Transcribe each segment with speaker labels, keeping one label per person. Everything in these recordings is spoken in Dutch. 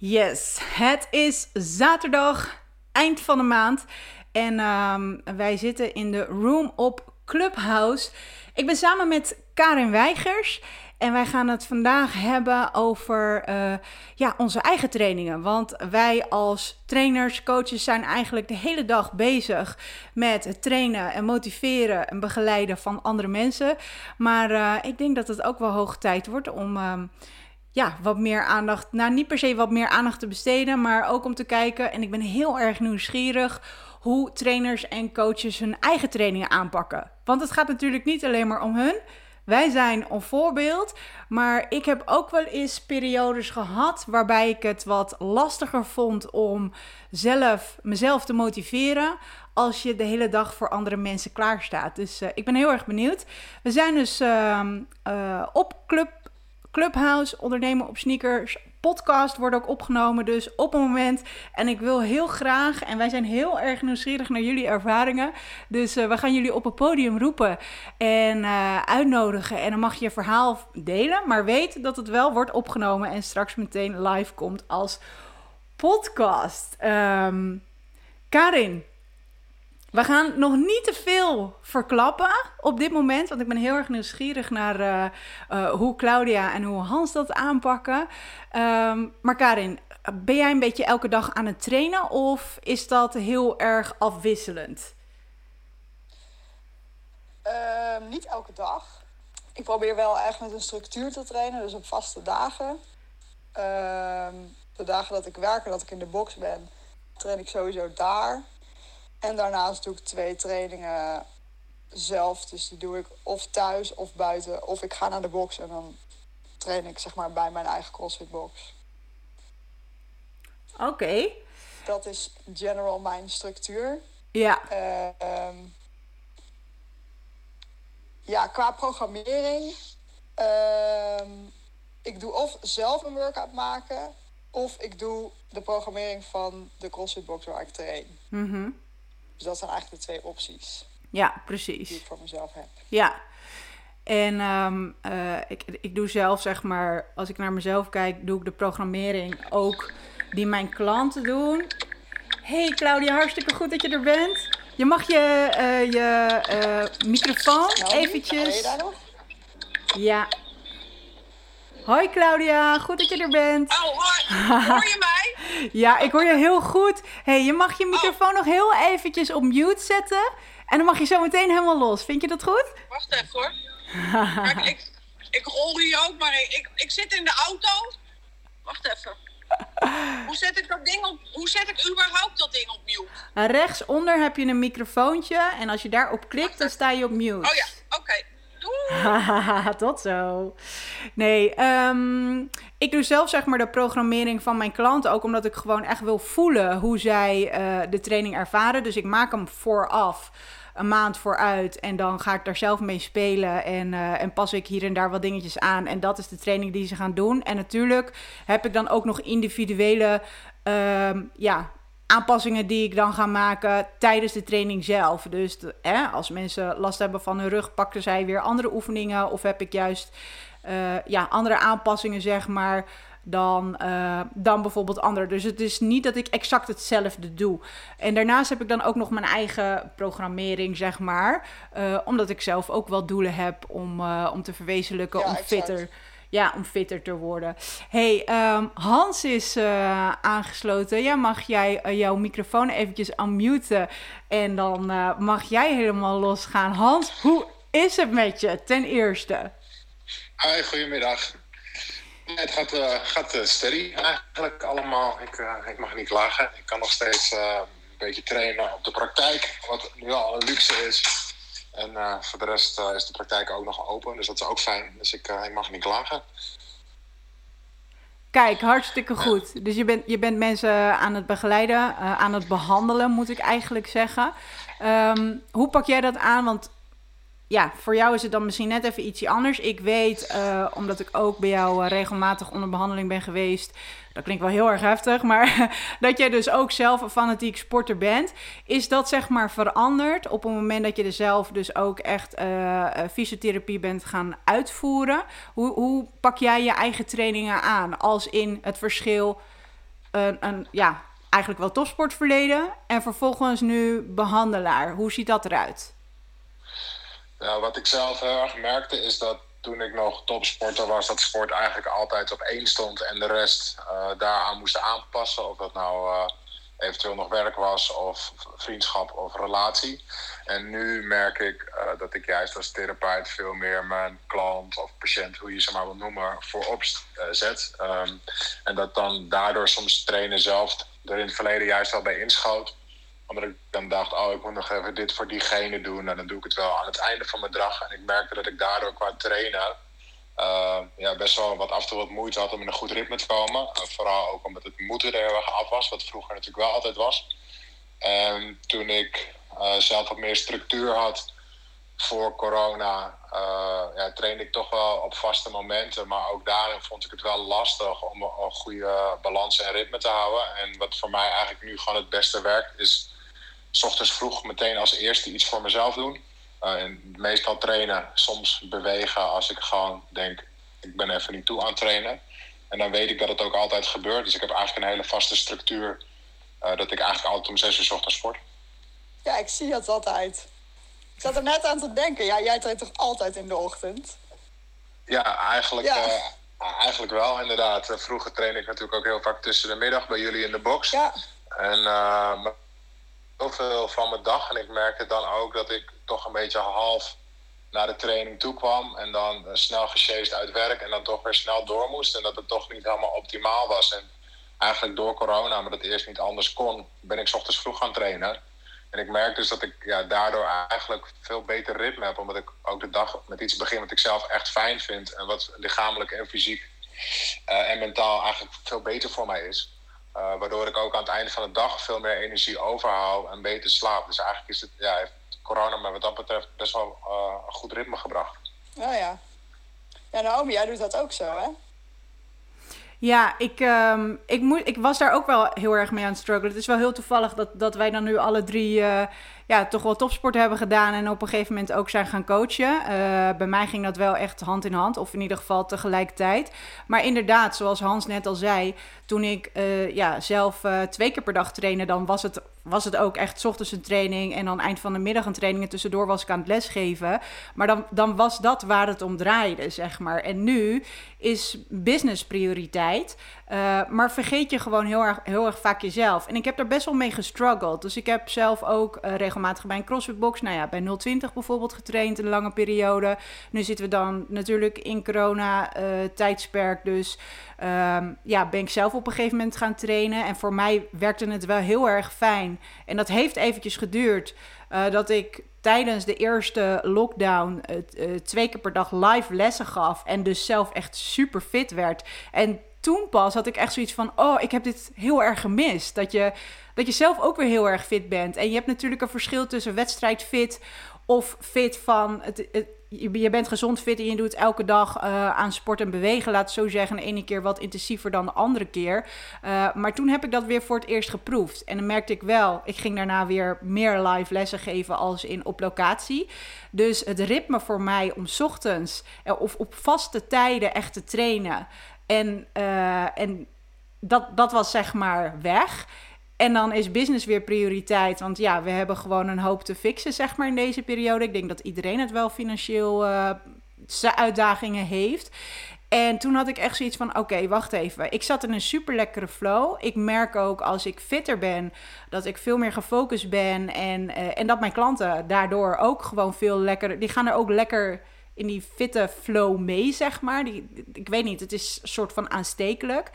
Speaker 1: Yes, het is zaterdag, eind van de maand. En ehm, wij zitten in de room op Clubhouse. Ik ben samen met Karin Weigers. En wij gaan het vandaag hebben over uh, ja, onze eigen trainingen. Want wij als trainers, coaches zijn eigenlijk de hele dag bezig met het trainen en motiveren en begeleiden van andere mensen. Maar uh, ik denk dat het ook wel hoog tijd wordt om. Uh, ja, wat meer aandacht. Nou, niet per se wat meer aandacht te besteden, maar ook om te kijken. En ik ben heel erg nieuwsgierig hoe trainers en coaches hun eigen trainingen aanpakken. Want het gaat natuurlijk niet alleen maar om hun. Wij zijn een voorbeeld, maar ik heb ook wel eens periodes gehad waarbij ik het wat lastiger vond om zelf mezelf te motiveren als je de hele dag voor andere mensen klaarstaat. Dus uh, ik ben heel erg benieuwd. We zijn dus uh, uh, op Club Clubhouse, Ondernemen op Sneakers, podcast wordt ook opgenomen. Dus op een moment. En ik wil heel graag, en wij zijn heel erg nieuwsgierig naar jullie ervaringen. Dus uh, we gaan jullie op het podium roepen en uh, uitnodigen. En dan mag je je verhaal delen. Maar weet dat het wel wordt opgenomen en straks meteen live komt als podcast. Um, Karin, we gaan nog niet te veel verklappen op dit moment, want ik ben heel erg nieuwsgierig naar uh, uh, hoe Claudia en hoe Hans dat aanpakken. Um, maar Karin, ben jij een beetje elke dag aan het trainen of is dat heel erg afwisselend?
Speaker 2: Uh, niet elke dag. Ik probeer wel echt met een structuur te trainen, dus op vaste dagen. Ehm, de dagen dat ik werk en dat ik in de box ben, train ik sowieso daar. En daarnaast doe ik twee trainingen zelf. Dus die doe ik of thuis of buiten. Of ik ga naar de box en dan train ik zeg maar bij mijn eigen CrossFit box.
Speaker 1: Oké. Okay.
Speaker 2: Dat is general mijn structuur.
Speaker 1: Ja.
Speaker 2: Uh, um, ja, qua programmering. Uh, ik doe of zelf een workout maken. Of ik doe de programmering van de CrossFit box waar ik train.
Speaker 1: Mm -hmm.
Speaker 2: Dus dat zijn eigenlijk de twee opties.
Speaker 1: Ja, precies.
Speaker 2: Die ik voor mezelf heb.
Speaker 1: Ja. En um, uh, ik, ik doe zelf, zeg maar, als ik naar mezelf kijk, doe ik de programmering ook die mijn klanten doen. Hey Claudia, hartstikke goed dat je er bent. Je mag je, uh, je uh, microfoon eventjes...
Speaker 2: Ben je daar nog?
Speaker 1: Ja. Hoi Claudia, goed dat je er bent.
Speaker 3: Oh, hoor, hoor je mij?
Speaker 1: ja, ik hoor je heel goed. hey, je mag je microfoon oh. nog heel eventjes op mute zetten. En dan mag je zo meteen helemaal los. Vind je dat goed?
Speaker 3: Wacht even hoor. Kijk, ik, ik rol hier ook, maar ik, ik, ik zit in de auto. Wacht even. Hoe zet ik dat ding op? Hoe zet ik überhaupt dat ding op mute?
Speaker 1: Rechtsonder heb je een microfoontje. En als je daarop klikt, dan sta je op mute.
Speaker 3: Oh ja, oké. Okay.
Speaker 1: Tot zo. Nee, um, ik doe zelf zeg maar de programmering van mijn klanten ook omdat ik gewoon echt wil voelen hoe zij uh, de training ervaren. Dus ik maak hem vooraf een maand vooruit. En dan ga ik daar zelf mee spelen. En, uh, en pas ik hier en daar wat dingetjes aan. En dat is de training die ze gaan doen. En natuurlijk heb ik dan ook nog individuele uh, ja, aanpassingen die ik dan ga maken tijdens de training zelf. Dus hè, als mensen last hebben van hun rug, pakken zij weer andere oefeningen. Of heb ik juist uh, ja, andere aanpassingen, zeg maar dan, uh, dan bijvoorbeeld anderen. Dus het is niet dat ik exact hetzelfde doe. En daarnaast heb ik dan ook nog mijn eigen programmering, zeg maar. Uh, omdat ik zelf ook wel doelen heb om, om te verwezenlijken,
Speaker 2: Ja,
Speaker 1: om
Speaker 2: exact.
Speaker 1: fitter. Ja, om fitter te worden. hey, um, Hans is uh, aangesloten. Ja, mag jij uh, jouw microfoon eventjes unmuten? En dan uh, mag jij helemaal losgaan. Hans, hoe is het met je ten eerste?
Speaker 4: Hoi, goedemiddag. Het gaat, gaat steady eigenlijk allemaal. Ik, ik mag niet klagen. Ik kan nog steeds een beetje trainen op de praktijk, wat nu al een luxe is. En voor de rest is de praktijk ook nog open, dus dat is ook fijn. Dus ik, ik mag niet klagen.
Speaker 1: Kijk, hartstikke goed. Dus je bent, je bent mensen aan het begeleiden, aan het behandelen, moet ik eigenlijk zeggen. Um, hoe pak jij dat aan? Want ja, voor jou is het dan misschien net even ietsje anders. Ik weet, uh, omdat ik ook bij jou uh, regelmatig onder behandeling ben geweest. Dat klinkt wel heel erg heftig, maar dat jij dus ook zelf een fanatiek sporter bent. Is dat zeg maar veranderd op het moment dat je er zelf dus ook echt uh, fysiotherapie bent gaan uitvoeren? Hoe, hoe pak jij je eigen trainingen aan? Als in het verschil een, een ja, eigenlijk wel topsportverleden en vervolgens nu behandelaar. Hoe ziet dat eruit?
Speaker 4: Nou, wat ik zelf heel erg merkte is dat toen ik nog topsporter was, dat sport eigenlijk altijd op één stond en de rest uh, daaraan moest aanpassen. Of dat nou uh, eventueel nog werk was of vriendschap of relatie. En nu merk ik uh, dat ik juist als therapeut veel meer mijn klant of patiënt, hoe je ze maar wil noemen, voorop zet. Um, en dat dan daardoor soms trainen zelf er in het verleden juist al bij inschoot omdat ik dan dacht, oh, ik moet nog even dit voor diegene doen. En nou, dan doe ik het wel aan het einde van mijn dag. En ik merkte dat ik daardoor qua trainen uh, ja, best wel wat af en toe wat moeite had om in een goed ritme te komen. Uh, vooral ook omdat het moeten er erg af was, wat vroeger natuurlijk wel altijd was. En toen ik uh, zelf wat meer structuur had voor corona, ja, trainde ik toch wel op vaste momenten. Maar ook daarin vond ik het wel lastig om een goede balans en ritme te houden. En wat voor mij eigenlijk nu gewoon het beste werkt, is s ochtends vroeg meteen als eerste iets voor mezelf doen. Uh, en meestal trainen, soms bewegen als ik gewoon denk, ik ben even niet toe aan het trainen. En dan weet ik dat het ook altijd gebeurt. Dus ik heb eigenlijk een hele vaste structuur. Uh, dat ik eigenlijk altijd om zes uur s ochtends sport.
Speaker 2: Ja, ik zie dat altijd. Ik zat er net aan te denken. Ja, jij traint toch altijd in de ochtend?
Speaker 4: Ja, eigenlijk, ja. Uh, eigenlijk wel inderdaad. Vroeger trainde ik natuurlijk ook heel vaak tussen de middag bij jullie in de box.
Speaker 2: Ja.
Speaker 4: En heel veel van mijn dag. En ik merkte dan ook dat ik toch een beetje half naar de training toe kwam. En dan snel gesjeest uit werk. En dan toch weer snel door moest. En dat het toch niet helemaal optimaal was. En eigenlijk door corona, maar dat eerst niet anders kon, ben ik ochtends vroeg gaan trainen. En ik merk dus dat ik ja, daardoor eigenlijk veel beter ritme heb. Omdat ik ook de dag met iets begin wat ik zelf echt fijn vind. En wat lichamelijk en fysiek uh, en mentaal eigenlijk veel beter voor mij is. Uh, waardoor ik ook aan het einde van de dag veel meer energie overhoud en beter slaap. Dus eigenlijk is het, ja, heeft corona me wat dat betreft best wel uh, een goed ritme gebracht.
Speaker 2: Oh ja. Ja, Naomi, jij doet dat ook zo, hè?
Speaker 1: Ja, ik, um, ik, moet, ik was daar ook wel heel erg mee aan het struggelen. Het is wel heel toevallig dat, dat wij dan nu alle drie uh, ja, toch wel topsport hebben gedaan en op een gegeven moment ook zijn gaan coachen. Uh, bij mij ging dat wel echt hand in hand, of in ieder geval tegelijkertijd. Maar inderdaad, zoals Hans net al zei, toen ik uh, ja, zelf twee keer per dag trainde, dan was het was het ook echt ochtends een training en dan eind van de middag een training. En tussendoor was ik aan het lesgeven. Maar dan, dan was dat waar het om draaide, zeg maar. En nu is business prioriteit. Uh, maar vergeet je gewoon heel erg, heel erg vaak jezelf. En ik heb daar best wel mee gestruggeld. Dus ik heb zelf ook uh, regelmatig bij een CrossFit box, nou ja, bij 020 bijvoorbeeld getraind een lange periode. Nu zitten we dan natuurlijk in corona uh, tijdsperk. Dus um, ja, ben ik zelf op een gegeven moment gaan trainen. En voor mij werkte het wel heel erg fijn. En dat heeft eventjes geduurd. dat ik tijdens de eerste lockdown uh, twee keer per dag live lessen gaf. En dus zelf echt super fit werd. En toen pas had ik echt zoiets van: oh, ik heb dit heel erg gemist. Dat je, dat je zelf ook weer heel erg fit bent. En je hebt natuurlijk een verschil tussen wedstrijdfit of fit van het, het je bent gezond fit en je doet elke dag uh, aan sport en bewegen, laat het zo zeggen. De ene keer wat intensiever dan de andere keer. Uh, maar toen heb ik dat weer voor het eerst geproefd. En dan merkte ik wel, ik ging daarna weer meer live lessen geven als in op locatie. Dus het ritme voor mij om ochtends uh, of op vaste tijden echt te trainen. En, en dat, dat was zeg maar weg. En dan is business weer prioriteit. Want ja, we hebben gewoon een hoop te fixen, zeg maar, in deze periode. Ik denk dat iedereen het wel financieel uh, uitdagingen heeft. En toen had ik echt zoiets van: oké, wacht even. Ik zat in een super lekkere flow. Ik merk ook als ik fitter ben, dat ik veel meer gefocust ben. En, uh, en dat mijn klanten daardoor ook gewoon veel lekker. Die gaan er ook lekker in die fitte flow mee, zeg maar. Die, ik weet niet, het is een soort van aanstekelijk.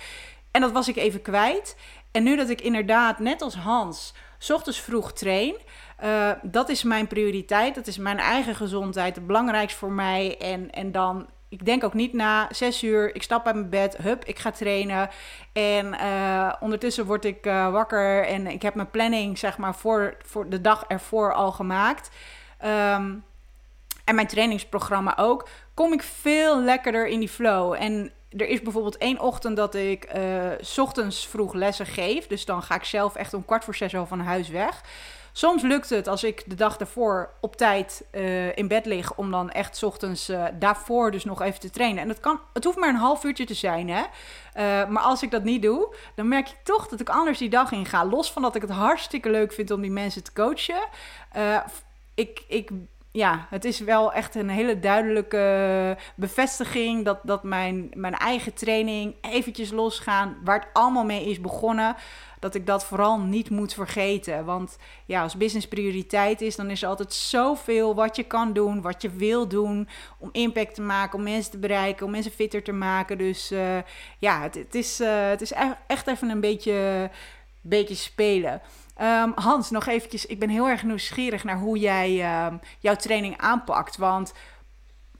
Speaker 1: En dat was ik even kwijt. En nu dat ik inderdaad, net als Hans, ochtends vroeg train. Uh, dat is mijn prioriteit. Dat is mijn eigen gezondheid. Het belangrijkste voor mij. En, en dan, ik denk ook niet na zes uur. Ik stap uit mijn bed. Hup, ik ga trainen. En uh, ondertussen word ik uh, wakker. En ik heb mijn planning, zeg maar, voor, voor de dag ervoor al gemaakt. Um, en mijn trainingsprogramma ook. Kom ik veel lekkerder in die flow. En er is bijvoorbeeld één ochtend dat ik uh, ochtends vroeg lessen geef. Dus dan ga ik zelf echt om kwart voor zes al van huis weg. Soms lukt het als ik de dag daarvoor op tijd eh, in bed lig, om dan echt 's ochtends eh, daarvoor dus nog even te trainen. En dat kan, het hoeft maar een half uurtje te zijn, hè. Eh, maar als ik dat niet doe, dan merk ik toch dat ik anders die dag in ga. Los van dat ik het hartstikke leuk vind om die mensen te coachen. Eh, ik, ik, ja, het is wel echt een hele duidelijke bevestiging dat, dat mijn, mijn eigen training eventjes losgaan, waar het allemaal mee is begonnen, dat ik dat vooral niet moet vergeten. Want ja, als business prioriteit is, dan is er altijd zoveel wat je kan doen, wat je wil doen, om impact te maken, om mensen te bereiken, om mensen fitter te maken. Dus eh, ja, het, is, eh, het is e- echt even een beetje, beetje spelen. Ehm, Hans, nog eventjes. Ik ben heel erg nieuwsgierig naar hoe jij ehm, jouw training aanpakt. Want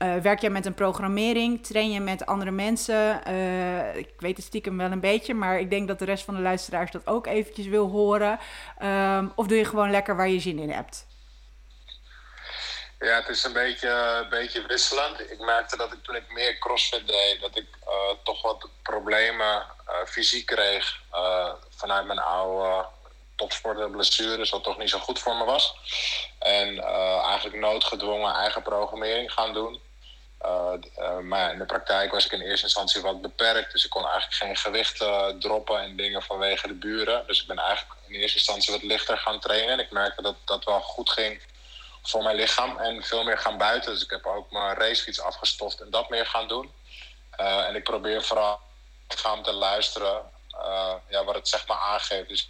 Speaker 1: eh, werk jij met een programmering? Train je met andere mensen? Eh, ik weet het stiekem wel een beetje, maar ik denk dat de rest van de luisteraars dat ook eventjes wil horen. Ehm, of doe je gewoon lekker waar je zin in hebt?
Speaker 4: Ja, het is een beetje, een beetje wisselend. Ik merkte dat ik toen ik meer crossfit deed, dat ik eh, toch wat problemen fysiek kreeg vanuit mijn oude topsporten blessures, wat toch niet zo goed voor me was. En eigenlijk noodgedwongen eigen programmering gaan doen. maar in de praktijk was ik in eerste instantie wat beperkt, dus ik kon eigenlijk geen gewicht droppen en dingen vanwege de buren. Dus ik ben eigenlijk in eerste instantie wat lichter gaan trainen. En ik merkte dat dat wel goed ging voor mijn lichaam en veel meer gaan buiten. Dus ik heb ook mijn racefiets afgestoft en dat meer gaan doen. En ik probeer vooral lichaam te luisteren ja, wat het zeg maar aangeeft. Dus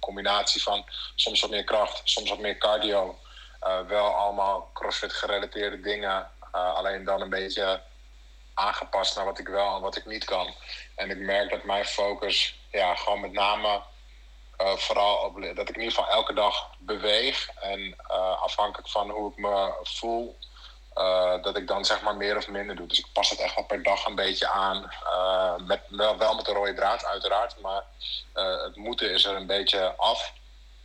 Speaker 4: combinatie van soms wat meer kracht, soms wat meer cardio. Uh, wel allemaal crossfit gerelateerde dingen. alleen dan een beetje aangepast naar wat ik wel en wat ik niet kan. En ik merk dat mijn focus ja, gewoon met name uh, vooral op, dat ik in ieder geval elke dag beweeg. En afhankelijk van hoe ik me voel, uh, dat ik dan zeg maar meer of minder doe. Dus ik pas het echt wel per dag een beetje aan. met, wel, met een rode draad, uiteraard. Maar het moeten is er een beetje af.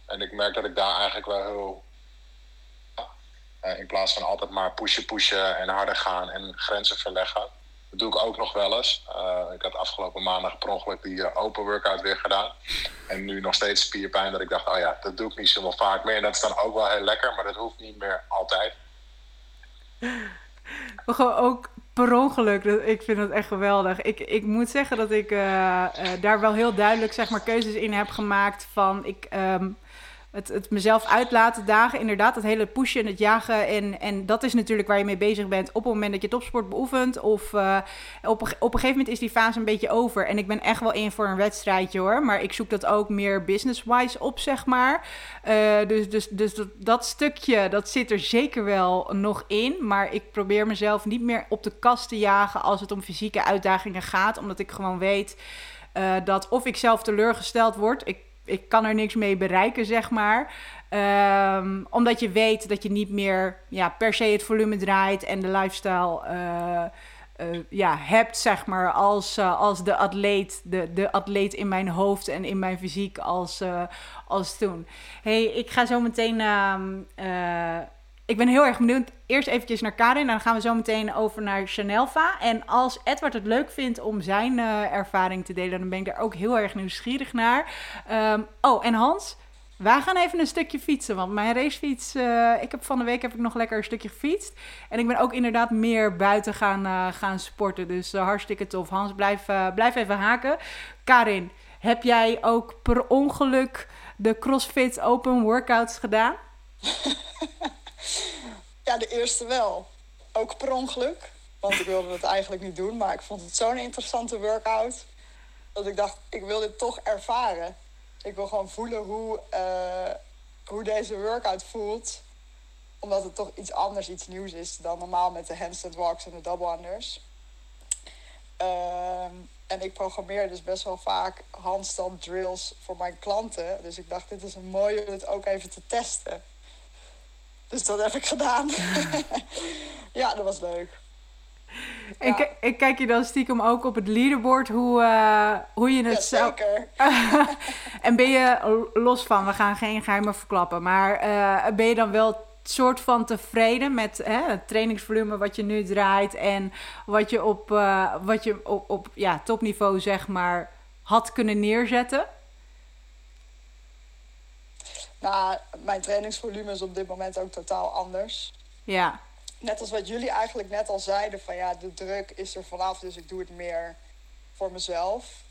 Speaker 4: En ik merk dat ik daar eigenlijk wel heel. in plaats van altijd maar pushen, pushen en harder gaan en grenzen verleggen. Dat doe ik ook nog wel eens. Ik had afgelopen maandag per ongeluk die open workout weer gedaan. En nu nog steeds spierpijn dat ik dacht, oh ja, dat doe ik niet zo vaak meer. En dat is dan ook wel heel lekker, maar dat hoeft niet meer altijd.
Speaker 1: We gewoon ook per ongeluk. Ik vind het echt geweldig. Ik, ik moet zeggen dat ik uh, daar wel heel duidelijk zeg maar, keuzes in heb gemaakt van... Ik, um, het, het mezelf uitlaten dagen. Inderdaad, het hele pushen en het jagen. En, en dat is natuurlijk waar je mee bezig bent op het moment dat je topsport beoefent. Of uh, op, een, op een gegeven moment is die fase een beetje over. En ik ben echt wel in voor een wedstrijdje hoor. Maar ik zoek dat ook meer business-wise op, zeg maar. Uh, dus dus, dus dat, dat, stukje, dat zit er zeker wel nog in. Maar ik probeer mezelf niet meer op de kast te jagen als het om fysieke uitdagingen gaat. Omdat ik gewoon weet... Uh, dat of ik zelf teleurgesteld word. Ik ik kan er niks mee bereiken, zeg maar. Um, omdat je weet dat je niet meer ja, per se het volume draait en de lifestyle uh, uh, ja, hebt, zeg maar, als, uh, als de atleet, de, de atleet in mijn hoofd en in mijn fysiek als, als toen. hey, ik ga zo meteen ehm, ik ben heel erg benieuwd. Eerst eventjes naar Karin en dan gaan we zo meteen over naar Chanelva. En als Edward het leuk vindt om zijn uh, ervaring te delen, dan ben ik daar ook heel erg nieuwsgierig naar. Um, oh, en Hans, wij gaan even een stukje fietsen. Want mijn racefiets, uh, ik heb van de week heb ik nog lekker een stukje gefietst. En ik ben ook inderdaad meer buiten gaan, uh, gaan sporten. Dus hartstikke tof. Hans, blijf, blijf even haken. Karin, heb jij ook per ongeluk de CrossFit Open Workouts gedaan?
Speaker 2: Ja, de eerste wel. Ook per ongeluk. Want ik wilde het eigenlijk niet doen. Maar ik vond het zo'n interessante workout. Dat ik dacht, ik wil dit toch ervaren. Ik wil gewoon voelen hoe, uh, hoe deze workout voelt. Omdat het toch iets anders, iets nieuws is dan normaal met de handstand walks en de double unders. Uh, en ik programmeer dus best wel vaak handstand drills voor mijn klanten. Dus ik dacht, dit is een mooie om het ook even te testen. Dus dat heb ik gedaan. ja, dat was leuk.
Speaker 1: En, ja. en, kijk je dan stiekem ook op het leaderboard hoe, uh, hoe je het
Speaker 2: ja, zeker.
Speaker 1: en ben je los van, we gaan geen geheimen verklappen, maar uh, ben je dan wel soort van tevreden met hè, het trainingsvolume wat je nu draait en wat je op, uh, wat je op, op ja, topniveau zeg maar had kunnen neerzetten?
Speaker 2: Nou, mijn trainingsvolume is op dit moment ook totaal anders.
Speaker 1: Ja.
Speaker 2: Net als wat jullie eigenlijk net al zeiden, van ja, de druk is er vanaf, dus ik doe het meer voor mezelf.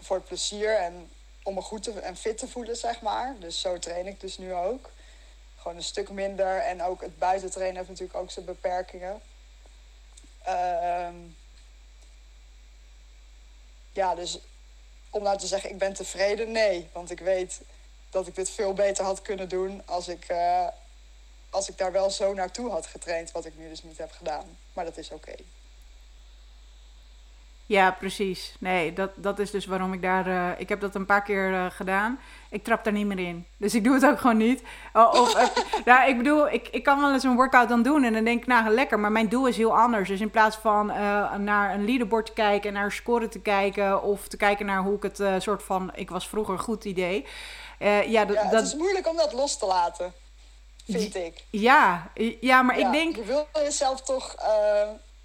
Speaker 2: Voor het plezier en om me goed te, en fit te voelen, zeg maar. Dus zo train ik dus nu ook. Gewoon een stuk minder. En ook het buitentrainen heeft natuurlijk ook zijn beperkingen. Ehm ja, dus om nou te zeggen, ik ben tevreden, nee. Want ik weet dat ik dit veel beter had kunnen doen als ik, uh, als ik daar wel zo naartoe had getraind, wat ik nu dus niet heb gedaan. Maar dat is oké.
Speaker 1: Ja, precies. Nee, dat, dat is dus waarom ik daar... Uh, ik heb dat een paar keer uh, gedaan. Ik trap daar niet meer in. Dus ik doe het ook gewoon niet. Oh, of, nou, ik bedoel, ik, ik kan wel eens een workout dan doen en dan denk ik, nou, lekker. Maar mijn doel is heel anders. Dus in plaats van naar een leaderboard te kijken en naar scoren te kijken... of te kijken naar hoe ik het soort van... Ik was vroeger goed idee.
Speaker 2: Ja, ja, dat, het is moeilijk om dat los te laten, vind ik.
Speaker 1: Ja, ja maar
Speaker 2: ja,
Speaker 1: ik denk...
Speaker 2: Je wil jezelf toch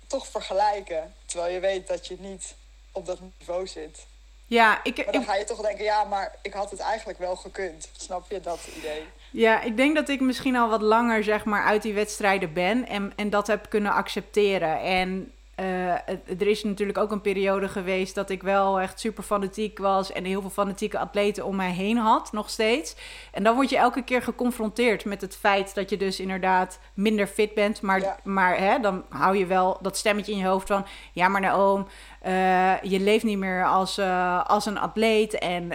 Speaker 2: toch vergelijken. Terwijl je weet dat je niet op dat niveau zit.
Speaker 1: Ja, ik,
Speaker 2: maar dan ga je toch denken, ja, maar ik had het eigenlijk wel gekund. Snap je dat idee?
Speaker 1: Ja, ik denk dat ik misschien al wat langer zeg maar uit die wedstrijden ben en, en dat heb kunnen accepteren. En uh, er is natuurlijk ook een periode geweest dat ik wel echt super fanatiek was en heel veel fanatieke atleten om mij heen had, nog steeds. En dan word je elke keer geconfronteerd met het feit dat je dus inderdaad minder fit bent. Maar, ja. maar hè, dan hou je wel dat stemmetje in je hoofd van, ja maar Naoom, uh, je leeft niet meer als, uh, als een atleet en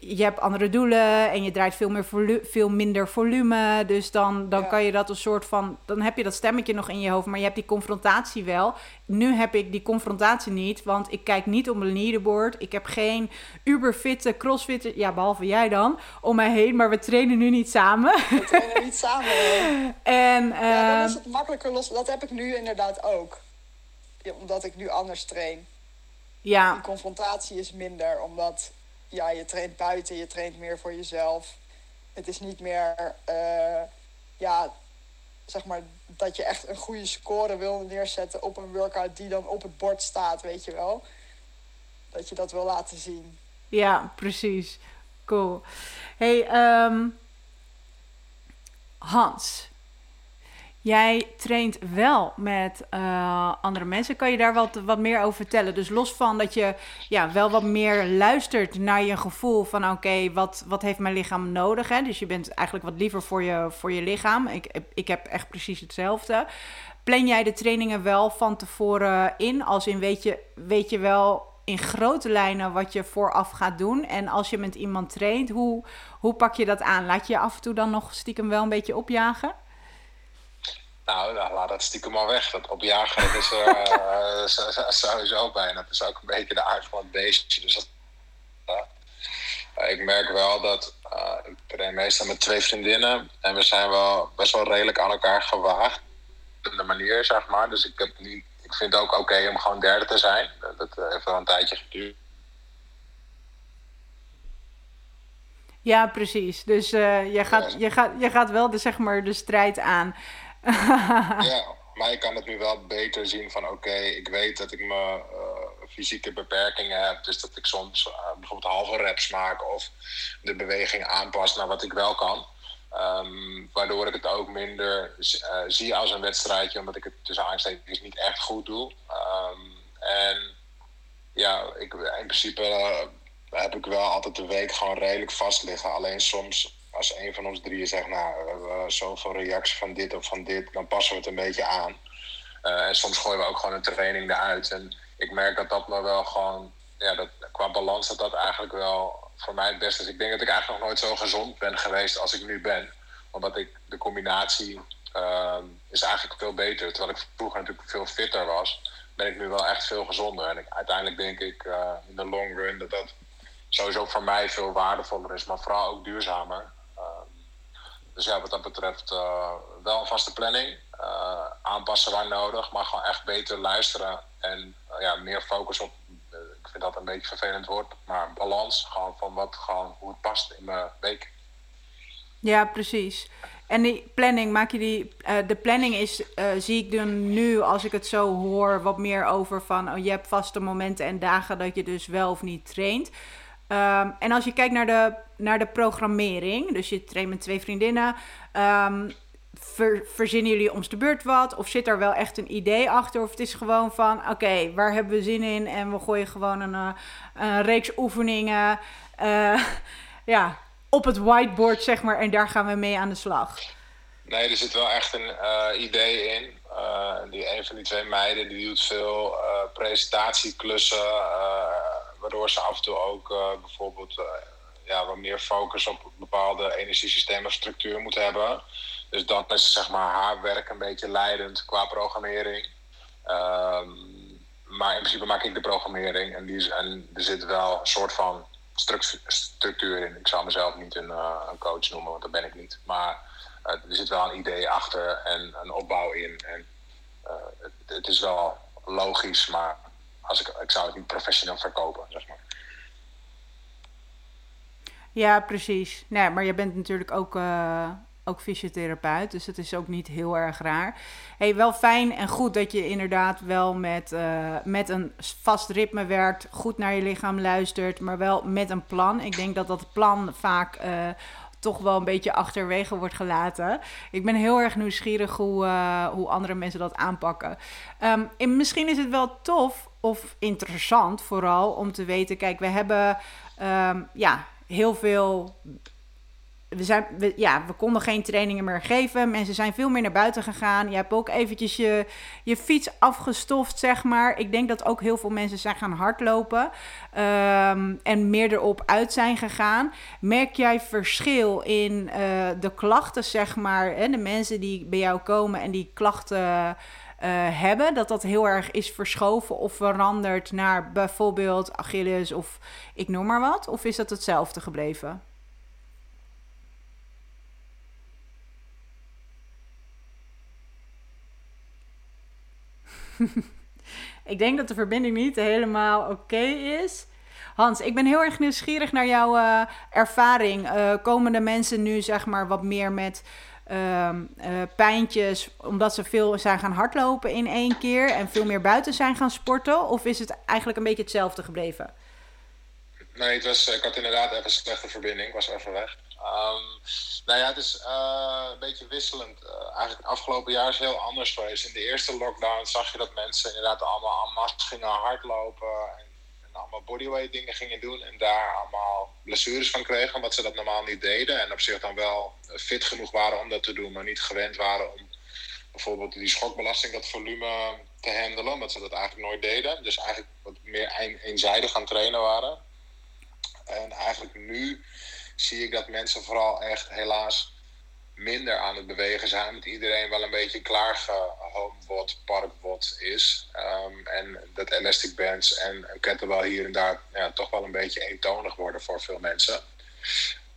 Speaker 1: je hebt andere doelen en je draait veel, meer volu veel minder volume. Dus dan, dan ja. kan je dat een soort van. Dan heb je dat stemmetje nog in je hoofd, maar je hebt die confrontatie wel. Nu heb ik die confrontatie niet, want ik kijk niet op mijn leaderboard. Ik heb geen uberfitte crossfitter, ja, behalve jij dan, om mij heen. Maar we trainen nu niet samen.
Speaker 2: We trainen niet samen.
Speaker 1: en,
Speaker 2: uh, ja, dan is het makkelijker los. Dat heb ik nu inderdaad ook. Ja, omdat ik nu anders train.
Speaker 1: Ja.
Speaker 2: Die confrontatie is minder, omdat ja, je traint buiten, je traint meer voor jezelf. Het is niet meer, uh, ja, zeg maar, dat je echt een goede score wil neerzetten op een workout die dan op het bord staat, weet je wel. Dat je dat wil laten zien.
Speaker 1: Ja, precies. Cool. Hey, um, Hans. Jij traint wel met uh, andere mensen. Kan je daar wat, wat meer over vertellen? Dus los van dat je ja, wel wat meer luistert naar je gevoel van oké, wat, wat heeft mijn lichaam nodig? Hè? Dus je bent eigenlijk wat liever voor je, voor je lichaam. Ik, ik heb echt precies hetzelfde. Plan jij de trainingen wel van tevoren in? Als in weet je, weet je wel in grote lijnen wat je vooraf gaat doen. En als je met iemand traint, hoe, hoe pak je dat aan? Laat je je af en toe dan nog stiekem wel een beetje opjagen?
Speaker 4: Nou, nou, laat dat stiekem maar weg. Dat opjagen is uh, sowieso bijna. Dat is ook een beetje de aard van het beestje. Dus dat, uh, ik merk wel dat uh, ik train meestal met twee vriendinnen. En we zijn wel best wel redelijk aan elkaar gewaagd. Op de manier, zeg maar. Dus ik, heb niet, ik vind het ook oké okay om gewoon derde te zijn. Dat, dat heeft wel een tijdje geduurd.
Speaker 1: Ja, precies. Dus uh, je, gaat, je, gaat, je gaat wel de, zeg maar, de strijd aan.
Speaker 4: ja, maar ik kan het nu wel beter zien van oké, ik weet dat ik mijn uh, fysieke beperkingen heb. Dus dat ik soms uh, bijvoorbeeld halve reps maak of de beweging aanpas naar wat ik wel kan. Um, waardoor ik het ook minder uh, zie als een wedstrijdje, omdat ik het tussen aanstekens niet echt goed doe. Um, en ja, ik, in principe heb ik wel altijd de week gewoon redelijk vast liggen. Alleen soms als een van ons drieën zegt, nou, hebben zoveel reacties van dit of van dit, dan passen we het een beetje aan. Uh, en soms gooien we ook gewoon een training eruit. En ik merk dat dat me wel gewoon, ja, dat, qua balans, dat dat eigenlijk wel voor mij het beste is. Ik denk dat ik eigenlijk nog nooit zo gezond ben geweest als ik nu ben. Omdat ik de combinatie uh, is eigenlijk veel beter. Terwijl ik vroeger natuurlijk veel fitter was, ben ik nu wel echt veel gezonder. En ik, uiteindelijk denk ik uh, in de long run dat dat sowieso voor mij veel waardevoller is, maar vooral ook duurzamer. Dus ja, wat dat betreft uh, wel een vaste planning. Uh, aanpassen waar nodig, maar gewoon echt beter luisteren. En uh, ja, meer focus op, ik vind dat een beetje vervelend woord, maar balans. Gewoon van wat, gewoon hoe het past in mijn week.
Speaker 1: Ja, precies. En die planning, maak je die. de planning is, zie ik dan nu, als ik het zo hoor, wat meer over van. Oh, je hebt vaste momenten en dagen dat je dus wel of niet traint. Ehm, en als je kijkt naar de, naar de programmering, dus je traint met twee vriendinnen, um, verzinnen jullie ons de beurt wat? Of zit er wel echt een idee achter? Of het is gewoon van, oké, waar hebben we zin in? En we gooien gewoon een, uh, een reeks oefeningen uh, ja, op het whiteboard, zeg maar, en daar gaan we mee aan de slag.
Speaker 4: Nee, er zit wel echt een uh, idee in. die, een van die twee meiden die doet veel presentatieklussen waardoor ze af en toe ook uh, bijvoorbeeld uh, ja, wat meer focus op bepaalde energiesystemen of structuur moeten hebben. Dus dan is zeg maar, haar werk een beetje leidend qua programmering. Um, maar in principe maak ik de programmering en, die is, en er zit wel een soort van structuur in. Ik zou mezelf niet een, uh, een coach noemen, want dat ben ik niet. Maar er zit wel een idee achter en een opbouw in. En het, het is wel logisch, maar als ik, ik zou het niet professioneel verkopen, zeg maar.
Speaker 1: Ja, precies. Nee, maar je bent natuurlijk ook, uh, ook fysiotherapeut, dus het is ook niet heel erg raar. Hey, wel fijn en goed dat je inderdaad wel met, uh, met een vast ritme werkt, goed naar je lichaam luistert, maar wel met een plan. Ik denk dat dat plan vaak uh, toch wel een beetje achterwege wordt gelaten. Ik ben heel erg nieuwsgierig hoe, uh, hoe andere mensen dat aanpakken. En misschien is het wel tof of interessant vooral om te weten, kijk, we hebben um, ja, heel veel we, zijn, we, ja, we konden geen trainingen meer geven. Mensen zijn veel meer naar buiten gegaan. Je hebt ook eventjes je, je fiets afgestoft, zeg maar. Ik denk dat ook heel veel mensen zijn gaan hardlopen. Um, en meer erop uit zijn gegaan. Merk jij verschil in uh, de klachten, zeg maar? Hè? De mensen die bij jou komen en die klachten... Uh, hebben, dat dat heel erg is verschoven of veranderd naar bijvoorbeeld Achilles of ik noem maar wat? Of is dat hetzelfde gebleven? ik denk dat de verbinding niet helemaal oké is. Hans, ik ben heel erg nieuwsgierig naar jouw uh, ervaring. Uh, komen de mensen nu zeg maar wat meer met uh, pijntjes omdat ze veel zijn gaan hardlopen in één keer en veel meer buiten zijn gaan sporten? Of is het eigenlijk een beetje hetzelfde gebleven?
Speaker 4: Nee, het was, ik had inderdaad even een slechte verbinding. Ik was even weg. Um, nou ja, het is uh, een beetje wisselend. Uh, eigenlijk het afgelopen jaar is heel anders geweest. In de eerste lockdown zag je dat mensen inderdaad allemaal en masse gingen hardlopen. En, allemaal bodyweight dingen gingen doen. En daar allemaal blessures van kregen, omdat ze dat normaal niet deden. En op zich dan wel fit genoeg waren om dat te doen, maar niet gewend waren om bijvoorbeeld die schokbelasting, dat volume te handelen. Omdat ze dat eigenlijk nooit deden. Dus eigenlijk wat meer een, eenzijdig gaan trainen waren. En eigenlijk nu zie ik dat mensen vooral echt helaas minder aan het bewegen zijn. Dat iedereen wel een beetje klaargehomebot, parkbot is. Um, en dat elastic bands en kettlebell hier en daar ja, toch wel een beetje eentonig worden voor veel mensen.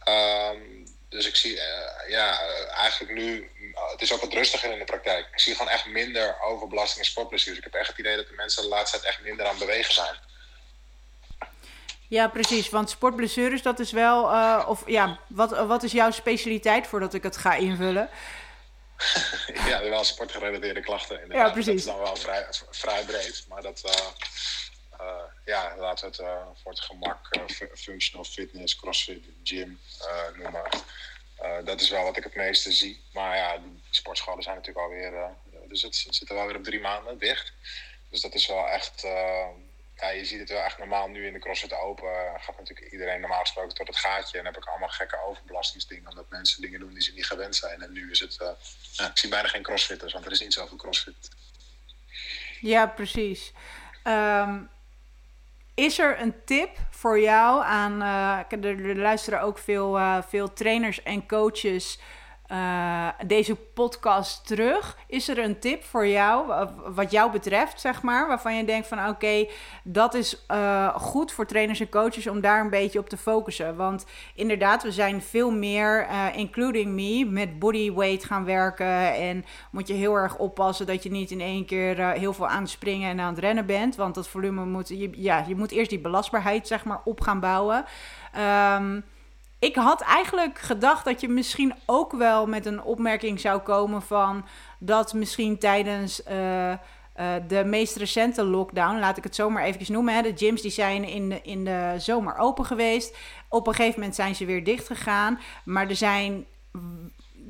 Speaker 4: Um, dus ik zie, uh, ja, eigenlijk nu, het is ook wat rustiger in de praktijk. Ik zie gewoon echt minder overbelasting en sportblessures. Ik heb echt het idee dat de mensen de laatste tijd echt minder aan het bewegen zijn.
Speaker 1: Ja, precies. Want sportblessures, dat is wel. Uh, of ja, wat, wat is jouw specialiteit voordat ik het ga invullen?
Speaker 4: ja, wel sportgerelateerde klachten. Inderdaad. Ja, precies. Dat is dan wel vrij, vrij breed. Maar dat. Uh, uh, ja, laten we het voor het gemak functional fitness, crossfit, gym noemen. dat is wel wat ik het meeste zie. Maar ja, die sportscholen zijn natuurlijk alweer. dus het, het zit er wel weer op drie maanden dicht. Dus dat is wel echt ja, je ziet het wel echt normaal nu in de CrossFit Open. Gaat natuurlijk iedereen normaal gesproken tot het gaatje. En heb ik allemaal gekke overbelastingsdingen. Omdat mensen dingen doen die ze niet gewend zijn. En nu is het. Ja, ik zie bijna geen CrossFitters, want er is niet zoveel CrossFit.
Speaker 1: Ja, precies. Um, is er een tip voor jou aan. Uh, er, er luisteren ook veel, veel trainers en coaches uh, deze podcast terug. Is er een tip voor jou, wat jou betreft, zeg maar, waarvan je denkt van oké, dat is uh, goed voor trainers en coaches om daar een beetje op te focussen? Want inderdaad, we zijn veel meer, uh, including me, met bodyweight gaan werken en moet je heel erg oppassen dat je niet in één keer heel veel aan het springen en aan het rennen bent, want dat volume moet, je, ja, je moet eerst die belastbaarheid zeg maar op gaan bouwen. Um, ik had eigenlijk gedacht dat je misschien ook wel met een opmerking zou komen van dat misschien tijdens uh, eh, de meest recente lockdown, laat ik het zomaar even noemen. Hè. De gyms die zijn in de, in de zomer open geweest. Op een gegeven moment zijn ze weer dicht gegaan. Maar er zijn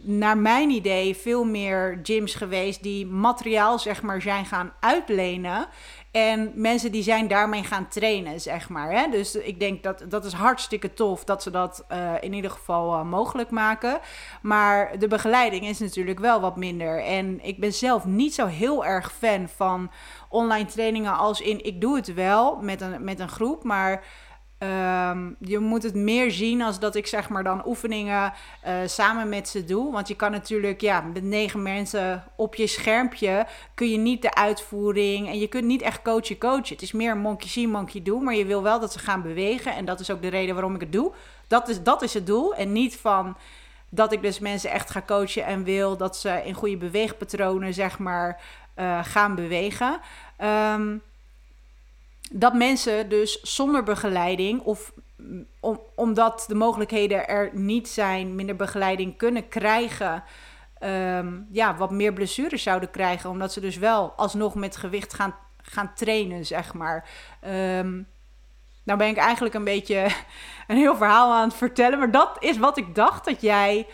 Speaker 1: naar mijn idee veel meer gyms geweest die materiaal zeg maar zijn gaan uitlenen. En mensen die zijn daarmee gaan trainen, zeg maar. Hè? Dus ik denk dat dat is hartstikke tof dat ze dat uh, in ieder geval uh, mogelijk maken. Maar de begeleiding is natuurlijk wel wat minder. En ik ben zelf niet zo heel erg fan van online trainingen als in ik doe het wel met een, met een groep, maar Um, je moet het meer zien als dat ik zeg maar dan oefeningen uh, samen met ze doe. Want je kan natuurlijk, ja, met negen mensen op je schermpje kun je niet de uitvoering en je kunt niet echt coachen coachen. Het is meer monkey see, monkey do, maar je wil wel dat ze gaan bewegen. En dat is ook de reden waarom ik het doe. Dat is, dat is het doel. En niet van dat ik dus mensen echt ga coachen en wil dat ze in goede beweegpatronen zeg maar uh, gaan bewegen. Um, dat mensen dus zonder begeleiding of om, omdat de mogelijkheden er niet zijn, minder begeleiding kunnen krijgen, um, ja, wat meer blessures zouden krijgen, omdat ze dus wel alsnog met gewicht gaan, gaan trainen, zeg maar. Um, nou ben ik eigenlijk een beetje een heel verhaal aan het vertellen, maar dat is wat ik dacht dat jij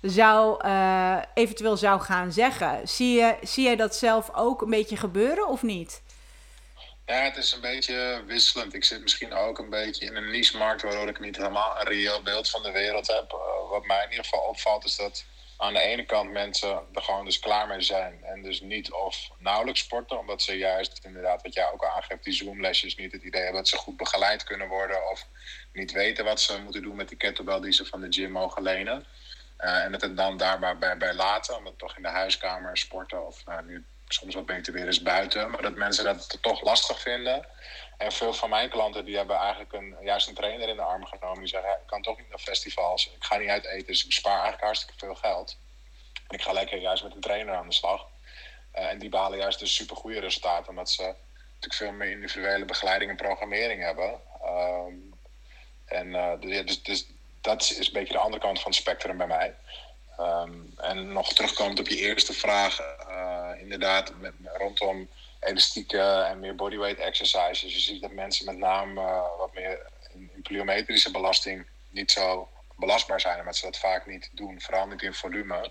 Speaker 1: zou uh, eventueel zou gaan zeggen. Zie je, zie jij dat zelf ook een beetje gebeuren of niet?
Speaker 4: Ja, het is een beetje wisselend. Ik zit misschien ook een beetje in een niche-markt waardoor ik niet helemaal een reëel beeld van de wereld heb. Uh, wat mij in ieder geval opvalt is dat aan de ene kant mensen er gewoon dus klaar mee zijn en dus niet of nauwelijks sporten, omdat ze juist inderdaad wat jij ook aangeeft, die Zoom-lesjes niet het idee hebben dat ze goed begeleid kunnen worden of niet weten wat ze moeten doen met die kettlebell die ze van de gym mogen lenen. Uh, en het er dan daarbij bij, bij laten, omdat toch in de huiskamer sporten of nou, nu soms wat beter weer eens buiten. Maar dat mensen dat toch lastig vinden. En veel van mijn klanten die hebben eigenlijk een, juist een trainer in de arm genomen. Die zeggen, ik kan toch niet naar festivals. Ik ga niet uit eten, dus ik spaar eigenlijk hartstikke veel geld. Ik ga lekker juist met een trainer aan de slag. Uh, en die behalen juist dus super goede resultaten. Omdat ze natuurlijk veel meer individuele begeleiding en programmering hebben. Um, en uh, dus, dus dat is een beetje de andere kant van het spectrum bij mij. Um, en nog terugkomend op je eerste vraag, uh, inderdaad, met, rondom elastieken en meer bodyweight exercises. Je ziet dat mensen met name uh, wat meer in, in, pliometrische belasting niet zo belastbaar zijn, omdat ze dat vaak niet doen, vooral niet in volume.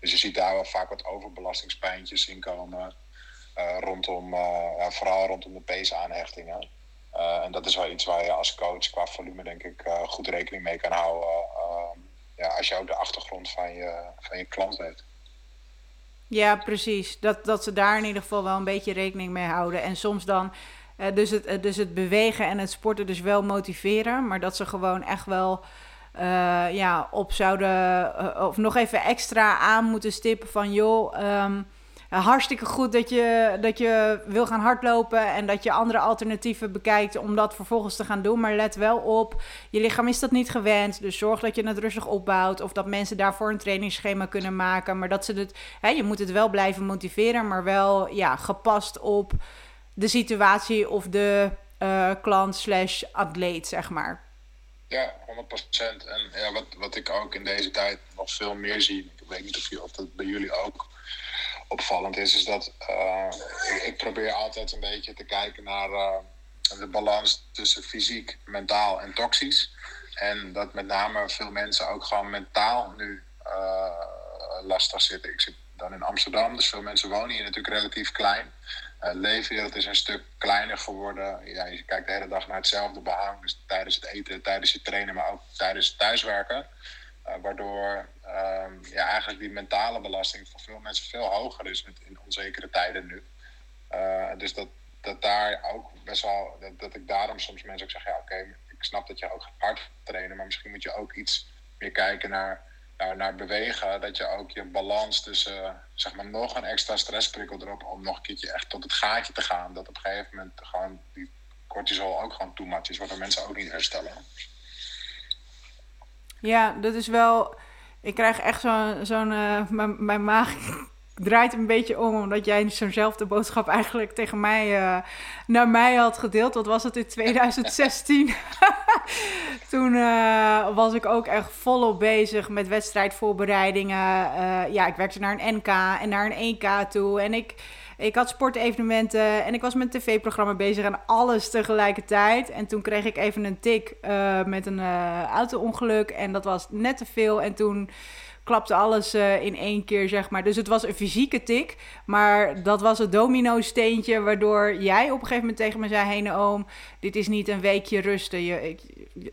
Speaker 4: Dus je ziet daar wel vaak wat overbelastingspijntjes in komen, uh, rondom, vooral rondom de peesaanhechtingen. en dat is wel iets waar je als coach qua volume denk ik goed rekening mee kan houden ja, als je ook de achtergrond van je, van je klant weet.
Speaker 1: Ja, precies. Dat, dat ze daar in ieder geval wel een beetje rekening mee houden. En soms dan uh, dus, het, uh, dus het bewegen en het sporten dus wel motiveren. Maar dat ze gewoon echt wel uh, ja, op zouden... of nog even extra aan moeten stippen van... joh, uh, hartstikke goed dat je, dat je wil gaan hardlopen en dat je andere alternatieven bekijkt om dat vervolgens te gaan doen. Maar let wel op, je lichaam is dat niet gewend. Dus zorg dat je het rustig opbouwt of dat mensen daarvoor een trainingsschema kunnen maken. Maar dat ze het, hè, je moet het wel blijven motiveren, maar wel ja, gepast op de situatie of de uh, klant slash atleet, zeg maar.
Speaker 4: Ja, 100%. En ja, wat, wat ik ook in deze tijd nog veel meer zie, ik weet niet of, je, of dat bij jullie ook opvallend is, is dat uh, ik, ik, probeer altijd een beetje te kijken naar uh, de balans tussen fysiek, mentaal en toxisch. En dat met name veel mensen ook gewoon mentaal nu uh, lastig zitten. Ik zit dan in Amsterdam, dus veel mensen wonen hier natuurlijk relatief klein. Uh, leefwereld is een stuk kleiner geworden. Ja, je kijkt de hele dag naar hetzelfde behang. Dus tijdens het eten, tijdens het trainen, maar ook tijdens het thuiswerken. Uh, waardoor um, ja, eigenlijk die mentale belasting voor veel mensen veel hoger is in onzekere tijden nu. Uh, dus dat, dat daar ook best wel, dat, ik daarom soms mensen ook zeg, ja oké, ik snap dat je ook hard trainen, maar misschien moet je ook iets meer kijken naar, naar, naar bewegen. Dat je ook je balans tussen, zeg maar, nog een extra stressprikkel erop om nog een keertje echt tot het gaatje te gaan. Dat op een gegeven moment gewoon die cortisol ook gewoon too much is, waardoor mensen ook niet herstellen.
Speaker 1: Ja, dat is wel. Ik krijg echt zo'n. zo'n uh, mijn, maag draait een beetje om, omdat jij zo'nzelfde boodschap eigenlijk tegen mij, uh, naar mij had gedeeld. Wat was het in 2016? Toen uh, was ik ook echt volop bezig met wedstrijdvoorbereidingen. Ja, ik werkte naar een NK en naar een EK toe. En ik, Ik had sportevenementen en ik was met een tv-programma bezig en alles tegelijkertijd. En toen kreeg ik even een tik uh, met een uh, auto-ongeluk en dat was net te veel. En toen klapte alles uh, in één keer, zeg maar. Dus het was een fysieke tik, maar dat was het domino-steentje... waardoor jij op een gegeven moment tegen me zei... Hene oom, dit is niet een weekje rusten. Je, ik,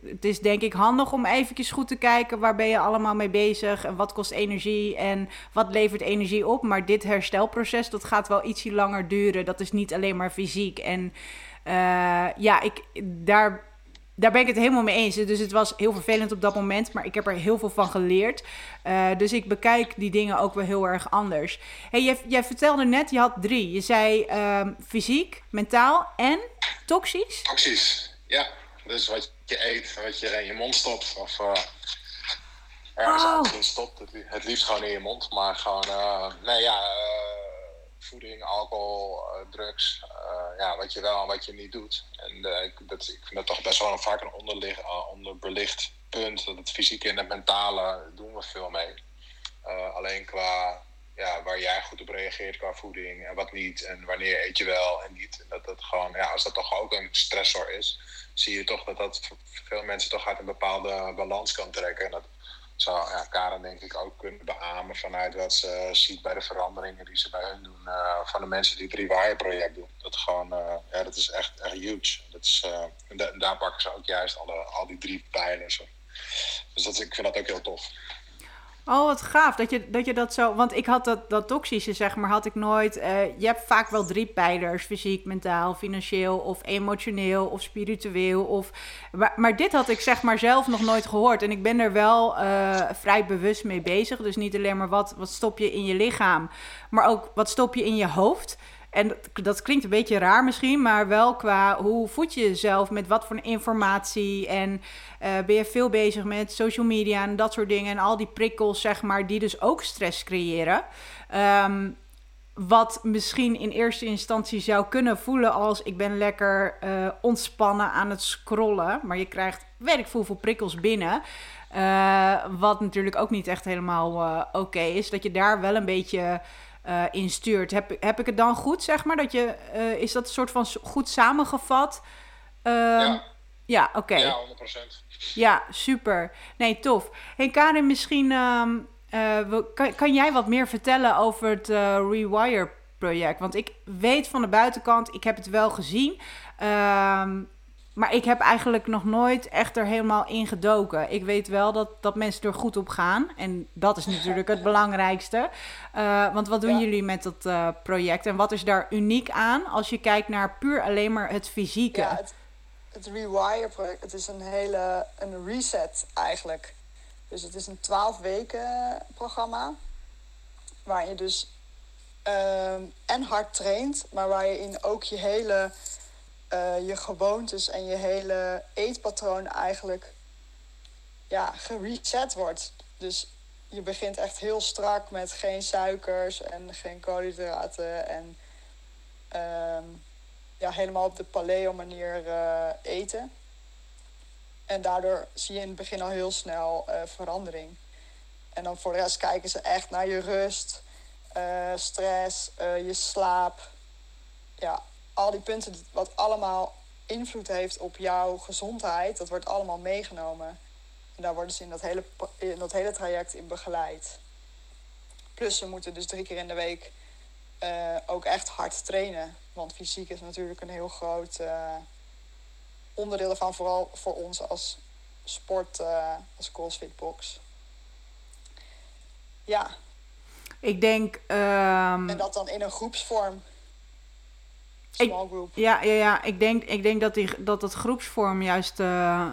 Speaker 1: het is denk ik handig om eventjes goed te kijken... waar ben je allemaal mee bezig en wat kost energie en wat levert energie op. Maar dit herstelproces, dat gaat wel ietsje langer duren. Dat is niet alleen maar fysiek. En uh, ja, ik, daar daar ben ik het helemaal mee eens. Dus het was heel vervelend op dat moment, maar ik heb er heel veel van geleerd. Uh, dus ik bekijk die dingen ook wel heel erg anders. Hey, jij, jij vertelde net, je had drie. Je zei um, fysiek, mentaal en toxisch?
Speaker 4: Toxisch, ja. Dus wat je eet, wat je in je mond stopt of uh, ergens oh. anders in stopt. Het, het, liefst gewoon in je mond, maar gewoon, uh, nee ja voeding, alcohol, uh, drugs. Uh, ja, wat je wel en wat je niet doet. En uh, ik, dat, ik vind dat toch best wel vaak een onderlig, onderbelicht punt. Dat het fysieke en het mentale doen we veel mee. alleen qua ja, waar jij goed op reageert qua voeding en wat niet. En wanneer eet je wel en niet. En dat dat gewoon, ja, als dat toch ook een stressor is, zie je toch dat dat veel mensen toch uit een bepaalde balans kan trekken. En dat zou ja, Karen denk ik ook kunnen beamen vanuit wat ze ziet bij de veranderingen die ze bij hun doen. Uh, van de mensen die het Rewire project doen. Dat, gewoon, uh, ja, dat is echt, echt huge. Dat is, uh, en, da daar pakken ze ook juist alle, al die drie pijlers. Dus dat, ik vind dat ook heel tof.
Speaker 1: Oh, wat gaaf dat je dat, je dat zo. Want ik had dat, dat toxische, zeg maar, had ik nooit. Uh, je hebt vaak wel drie pijlers: fysiek, mentaal, financieel of emotioneel of spiritueel. Of, maar, dit had ik zeg maar zelf nog nooit gehoord. En ik ben er wel uh, vrij bewust mee bezig. Dus niet alleen maar wat, wat stop je in je lichaam, maar ook wat stop je in je hoofd. En dat klinkt een beetje raar misschien, maar wel qua hoe voed je jezelf met wat voor informatie. En uh, ben je veel bezig met social media en dat soort dingen. En al die prikkels, zeg maar, die dus ook stress creëren. Um, wat misschien in eerste instantie zou kunnen voelen als ik ben lekker uh, ontspannen aan het scrollen. Maar je krijgt werk veel prikkels binnen. Uh, wat natuurlijk ook niet echt helemaal oké is. Dat je daar wel een beetje uh, in stuurt. Heb, heb ik het dan goed, zeg maar? Dat je, uh, is dat een soort van goed samengevat?
Speaker 4: Uh, ja,
Speaker 1: ja oké. Okay.
Speaker 4: Ja, 100%.
Speaker 1: Ja, super. Nee, tof. Hey Karin, misschien um, kan, kan jij wat meer vertellen over het Rewire project? Want ik weet van de buitenkant, ik heb het wel gezien. Um, maar ik heb eigenlijk nog nooit echt er helemaal in gedoken. Ik weet wel dat, dat mensen er goed op gaan. En dat is natuurlijk het belangrijkste. Uh, want wat doen ja. jullie met dat uh, project? En wat is daar uniek aan als je kijkt naar puur alleen maar het fysieke?
Speaker 2: Ja, het, het Rewire project, het is een hele een reset eigenlijk. Dus het is een 12 weken programma. Waar je dus uh, en hard traint, maar waar je in ook je hele uh, je gewoontes en je hele eetpatroon eigenlijk ja, gereset wordt. Dus je begint echt heel strak met geen suikers en geen koolhydraten en uh, ja, helemaal op de paleo manier uh, eten. En daardoor zie je in het begin al heel snel uh, verandering. En dan voor de rest kijken ze echt naar je rust, stress, je slaap. Ja, al die punten, wat allemaal invloed heeft op jouw gezondheid, dat wordt allemaal meegenomen. En daar worden ze in dat hele, in dat hele traject in begeleid. Plus ze moeten dus drie keer in de week uh, ook echt hard trainen. Want fysiek is natuurlijk een heel groot uh, onderdeel ervan, vooral voor ons als sport, uh, als CrossFit Box. Ja.
Speaker 1: Ik denk. Um...
Speaker 2: En dat dan in een groepsvorm.
Speaker 1: Ik, ja, ja, ja. Ik denk, ik denk dat, die, dat het groepsvorm juist uh,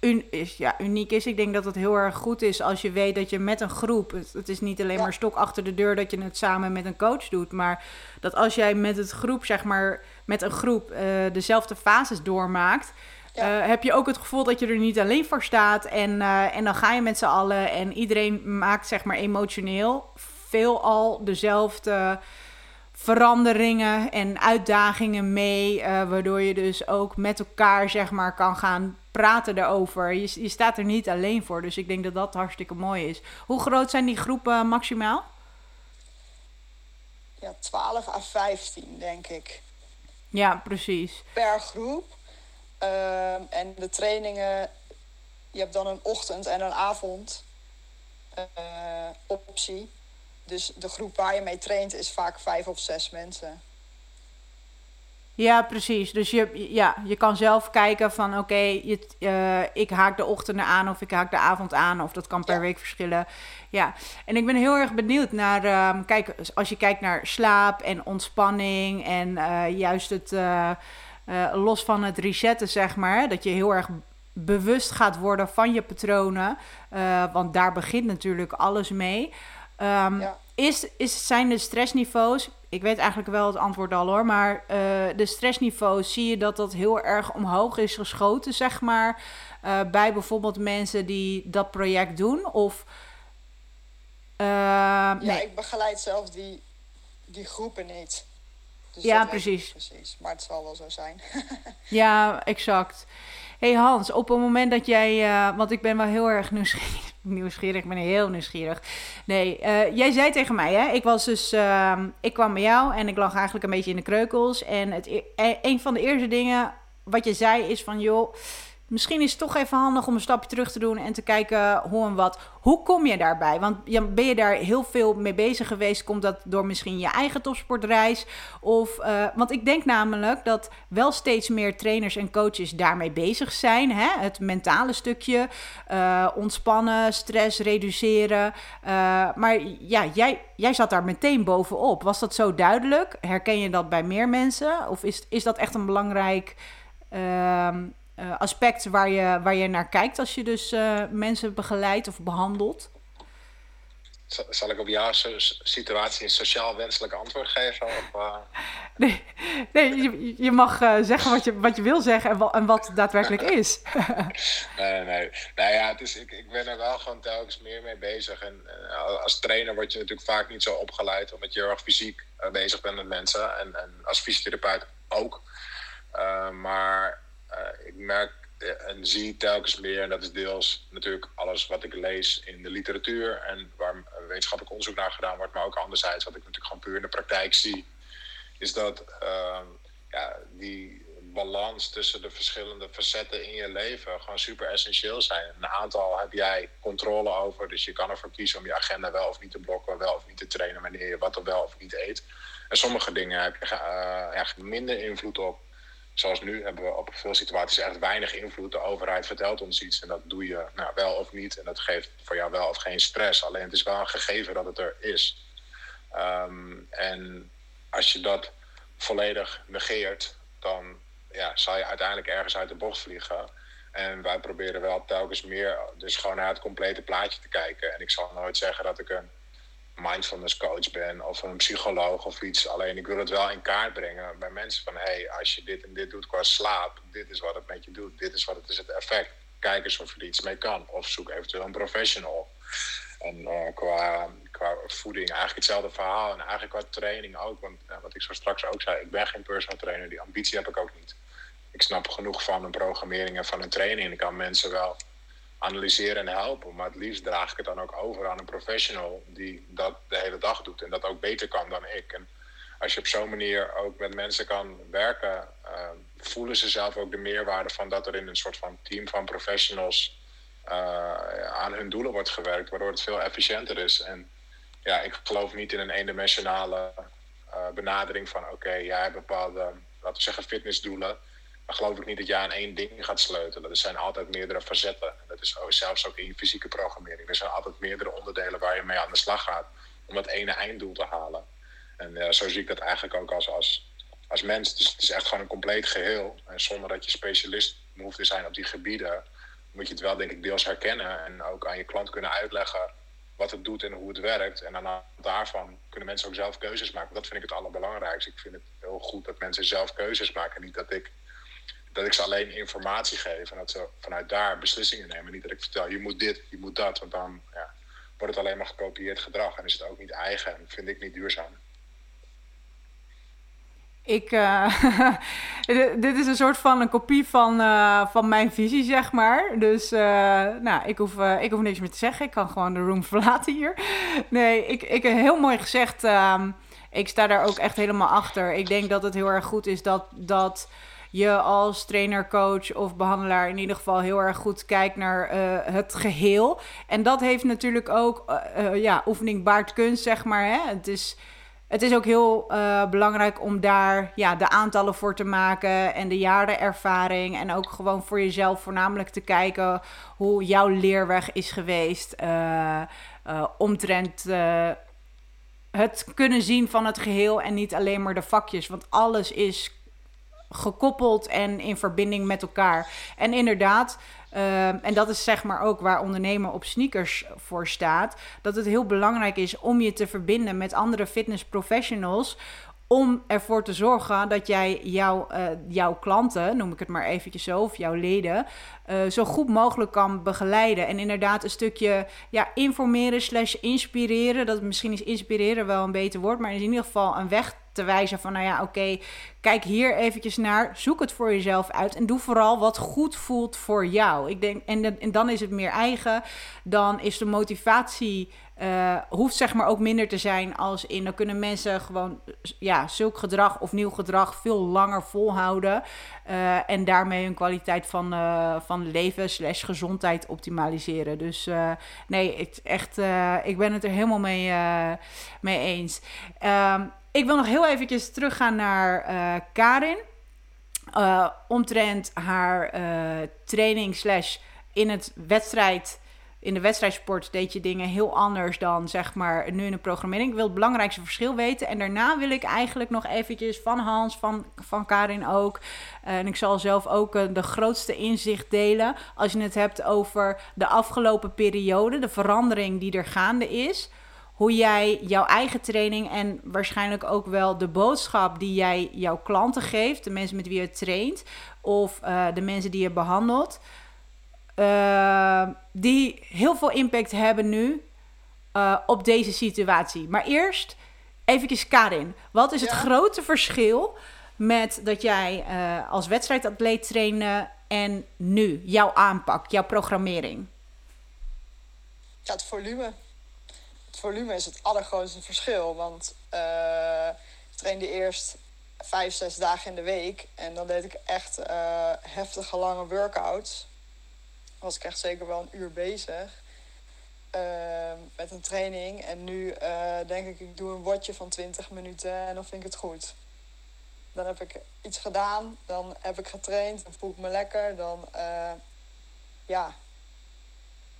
Speaker 1: un, is, ja, uniek is. Ik denk dat het heel erg goed is als je weet dat je met een groep... Het, het is niet alleen ja. maar stok achter de deur dat je het samen met een coach doet. Maar dat als jij met het groep, zeg maar, met een groep uh, dezelfde fases doormaakt... Ja. Uh, heb je ook het gevoel dat je er niet alleen voor staat. En, uh, en dan ga je met z'n allen en iedereen maakt zeg maar emotioneel veelal dezelfde veranderingen en uitdagingen mee. Uh, waardoor je dus ook met elkaar zeg maar kan gaan praten daarover. Je, je staat er niet alleen voor. Dus ik denk dat dat hartstikke mooi is. Hoe groot zijn die groepen maximaal?
Speaker 2: ja, 12 à 15, denk ik.
Speaker 1: Ja, precies.
Speaker 2: Per groep. Ehm, en de trainingen, je hebt dan een ochtend en een avond uh, optie. Dus de groep waar je mee traint is vaak vijf of zes mensen.
Speaker 1: Ja, precies. Dus je, ja, je kan zelf kijken van oké, uh, ik haak de ochtenden aan of ik haak de avond aan. Of dat kan per week verschillen. Ja, en ik ben heel erg benieuwd naar, um, kijk, als je kijkt naar slaap en ontspanning en uh, juist het uh, los van het resetten, zeg maar. Dat je heel erg bewust gaat worden van je patronen. want daar begint natuurlijk alles mee. Um, ja. is, is, zijn de stressniveaus ik weet eigenlijk wel het antwoord al hoor. Maar uh, de stressniveaus, zie je dat dat heel erg omhoog is geschoten, zeg maar. Uh, bij bijvoorbeeld mensen die dat project doen? Of.
Speaker 2: Uh, ja, nee. ik begeleid zelf die, die groepen niet.
Speaker 1: Dus ja, precies.
Speaker 2: precies. Maar het zal wel zo zijn.
Speaker 1: ja, exact hey Hans, op het moment dat jij, uh, want ik ben wel heel erg nieuwsgierig, nieuwsgierig ik ben heel nieuwsgierig. Nee, uh, jij zei tegen mij, hè, ik was dus, uh, ik kwam bij jou en ik lag eigenlijk een beetje in de kreukels. En het, e-, een van de eerste dingen wat je zei is van, joh, misschien is het toch even handig om een stapje terug te doen en te kijken hoe en wat. Hoe kom je daarbij? Want ben je daar heel veel mee bezig geweest? Komt dat door misschien je eigen topsportreis? Of, uh, want ik denk namelijk dat wel steeds meer trainers en coaches daarmee bezig zijn. Hè? Het mentale stukje, uh, ontspannen, stress reduceren. Uh, maar ja, jij, jij zat daar meteen bovenop. Was dat zo duidelijk? Herken je dat bij meer mensen? Of is, is dat echt een belangrijk ehm, uh, aspect waar je, waar je naar kijkt als je dus uh, mensen begeleidt of behandelt?
Speaker 4: Zal ik op jouw situatie een sociaal wenselijk antwoord geven? Of, uh...
Speaker 1: Nee, nee je, je mag zeggen wat je, wat je wil zeggen en wat, en wat daadwerkelijk is.
Speaker 4: nee, nee. Nou ja, het is, ik, ik ben er wel gewoon telkens meer mee bezig. En als trainer word je natuurlijk vaak niet zo opgeleid, omdat je heel erg fysiek bezig bent met mensen. En, en als fysiotherapeut ook. maar uh, ik merk eh, en zie telkens meer, en dat is deels natuurlijk alles wat ik lees in de literatuur en waar wetenschappelijk onderzoek naar gedaan wordt, maar ook anderzijds wat ik natuurlijk gewoon puur in de praktijk zie, is dat uh, ja, die balans tussen de verschillende facetten in je leven gewoon super essentieel zijn. Een aantal heb jij controle over, dus je kan ervoor kiezen om je agenda wel of niet te blokken, wel of niet te trainen wanneer je wat er wel of niet eet. En sommige dingen heb je uh, minder invloed op zoals nu hebben we op veel situaties echt weinig invloed. De overheid vertelt ons iets en dat doe je nou, wel of niet. En dat geeft voor jou wel of geen stress. Alleen het is wel een gegeven dat het er is. Um, en als je dat volledig negeert, dan ja, zal je uiteindelijk ergens uit de bocht vliegen. En wij proberen wel telkens meer, dus gewoon naar het complete plaatje te kijken. En ik zal nooit zeggen dat ik een mindfulness coach ben of een psycholoog of iets. Alleen ik wil het wel in kaart brengen bij mensen van hey, als je dit en dit doet qua slaap, dit is wat het met je doet, dit is wat het is het effect. Kijk eens of je er iets mee kan. Of zoek eventueel een professional. En uh, qua, qua voeding eigenlijk hetzelfde verhaal. En eigenlijk qua training ook. Want uh, wat ik zo straks ook zei, ik ben geen personal trainer. Die ambitie heb ik ook niet. Ik snap genoeg van een programmering en van een training. En ik kan mensen wel analyseren en helpen. Maar het liefst draag ik het dan ook over aan een professional die dat de hele dag doet en dat ook beter kan dan ik. En als je op zo'n manier ook met mensen kan werken, uh, voelen ze zelf ook de meerwaarde van dat er in een soort van team van professionals uh, aan hun doelen wordt gewerkt, waardoor het veel efficiënter is. En ja, ik geloof niet in een eendimensionale uh, benadering van oké, jij hebt bepaalde, laten we zeggen, fitnessdoelen geloof ik niet dat je aan één ding gaat sleutelen. Er zijn altijd meerdere facetten. Dat is zelfs ook in je fysieke programmering. Er zijn altijd meerdere onderdelen waar je mee aan de slag gaat om dat ene einddoel te halen. En uh, zo zie ik dat eigenlijk ook als, als, als mens. Dus het is echt gewoon een compleet geheel. En zonder dat je specialist hoeft te zijn op die gebieden, moet je het wel, denk ik, deels herkennen. En ook aan je klant kunnen uitleggen wat het doet en hoe het werkt. En aan daarvan kunnen mensen ook zelf keuzes maken. Dat vind ik het allerbelangrijkste. Ik vind het heel goed dat mensen zelf keuzes maken. Niet dat ik dat ik ze alleen informatie geef en dat ze vanuit daar beslissingen nemen. Niet dat ik vertel, je moet dit, je moet dat, want dan ja, wordt het alleen maar gekopieerd gedrag en is het ook niet eigen en vind ik niet duurzaam.
Speaker 1: Ik, uh, dit is een soort van een kopie van, uh, van mijn visie, zeg maar. Dus uh, nou, ik, hoef, ik hoef niks meer te zeggen. Ik kan gewoon de room verlaten hier. Nee, ik, ik heb heel mooi gezegd. Ehm, ik sta daar ook echt helemaal achter. Ik denk dat het heel erg goed is dat, dat je als trainer, coach of behandelaar in ieder geval heel erg goed kijkt naar uh, het geheel. En dat heeft natuurlijk ook, uh, ja, oefening baart kunst, zeg maar. Hè? Het is het is ook heel belangrijk om daar ja, de aantallen voor te maken en de jarenervaring. En ook gewoon voor jezelf voornamelijk te kijken hoe jouw leerweg is geweest. Omtrent het kunnen zien van het geheel en niet alleen maar de vakjes. Want alles is gekoppeld en in verbinding met elkaar. En inderdaad, uh, en dat is zeg maar ook waar ondernemen op sneakers voor staat. Dat het heel belangrijk is om je te verbinden met andere fitness professionals om ervoor te zorgen dat jij jouw, uh, jouw klanten, noem ik het maar eventjes zo, of jouw leden, uh, zo goed mogelijk kan begeleiden. En inderdaad een stukje ja, informeren slash inspireren. Dat misschien is inspireren wel een beter woord, maar in ieder geval een weg te wijzen van, nou ja, oké, kijk hier eventjes naar, zoek het voor jezelf uit en doe vooral wat goed voelt voor jou. Ik denk, en, en dan is het meer eigen, dan is de motivatie uh, hoeft zeg maar ook minder te zijn als in. Dan kunnen mensen gewoon ja, zulk gedrag of nieuw gedrag veel langer volhouden. Uh, en daarmee hun kwaliteit van, uh, van leven slash gezondheid optimaliseren. Dus nee, ik, echt, ik ben het er helemaal mee, mee eens. Um, ik wil nog heel eventjes teruggaan naar Karin. omtrent haar training slash in het wedstrijd in de wedstrijdsport deed je dingen heel anders dan zeg maar nu in de programmering. Ik wil het belangrijkste verschil weten. En daarna wil ik eigenlijk nog eventjes van Hans, van, van Karin ook. en ik zal zelf ook de grootste inzicht delen. Als je het hebt over de afgelopen periode, de verandering die er gaande is. Hoe jij jouw eigen training en waarschijnlijk ook wel de boodschap die jij jouw klanten geeft, de mensen met wie je traint of uh, de mensen die je behandelt uh, die heel veel impact hebben nu uh, op deze situatie. Maar eerst even Karin. Wat is het grote verschil met dat jij als wedstrijdatleet trainde en nu? Jouw aanpak, jouw programmering?
Speaker 2: Het volume. Volume is het allergrootste verschil. Want ik trainde eerst vijf, zes dagen in de week. En dan deed ik echt heftige lange workouts was ik echt zeker wel een uur bezig uh, met een training. En nu uh, denk ik, ik doe een watje van 20 minuten en dan vind ik het goed. Dan heb ik iets gedaan, dan heb ik getraind, dan voel ik me lekker. Dan, ja,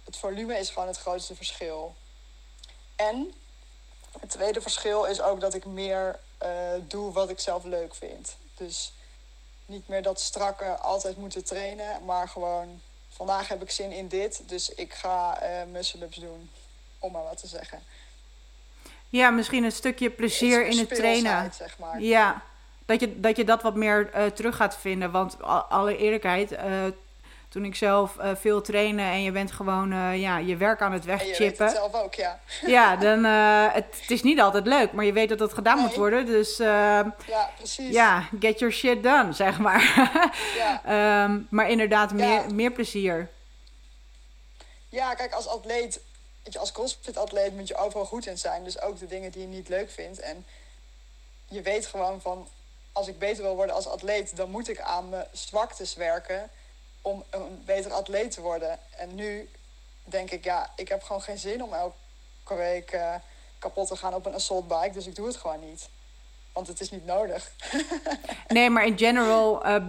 Speaker 2: het volume is gewoon het grootste verschil. En het tweede verschil is ook dat ik meer doe wat ik zelf leuk vind. Dus niet meer dat strakke altijd moeten trainen, maar gewoon vandaag heb ik zin in dit, dus ik ga uh, muscle-ups doen, om maar wat te zeggen.
Speaker 1: Ja, misschien een stukje plezier in het trainen.
Speaker 2: Zeg maar.
Speaker 1: Ja, dat je, dat je dat wat meer uh, terug gaat vinden. Want alle eerlijkheid, uh, toen ik zelf uh, veel trainen en je bent gewoon uh, ja, je werk aan het wegchippen. je weet
Speaker 2: het zelf ook, ja.
Speaker 1: Ja, dan, uh, het, het, is niet altijd leuk, maar je weet dat het gedaan nee. moet worden. Dus
Speaker 2: ja, precies.
Speaker 1: Ja, get your shit done, zeg maar. ja. um, maar inderdaad, meer, ja. meer plezier.
Speaker 2: Ja, kijk, als atleet, als crossfit-atleet moet je overal goed in zijn. Dus ook de dingen die je niet leuk vindt. En je weet gewoon van, als ik beter wil worden als atleet, dan moet ik aan mijn zwaktes werken om een beter atleet te worden. En nu denk ik, ja, ik heb gewoon geen zin om elke week uh, kapot te gaan op een assault bike. Dus ik doe het gewoon niet. Want het is niet nodig.
Speaker 1: nee, maar in general uh,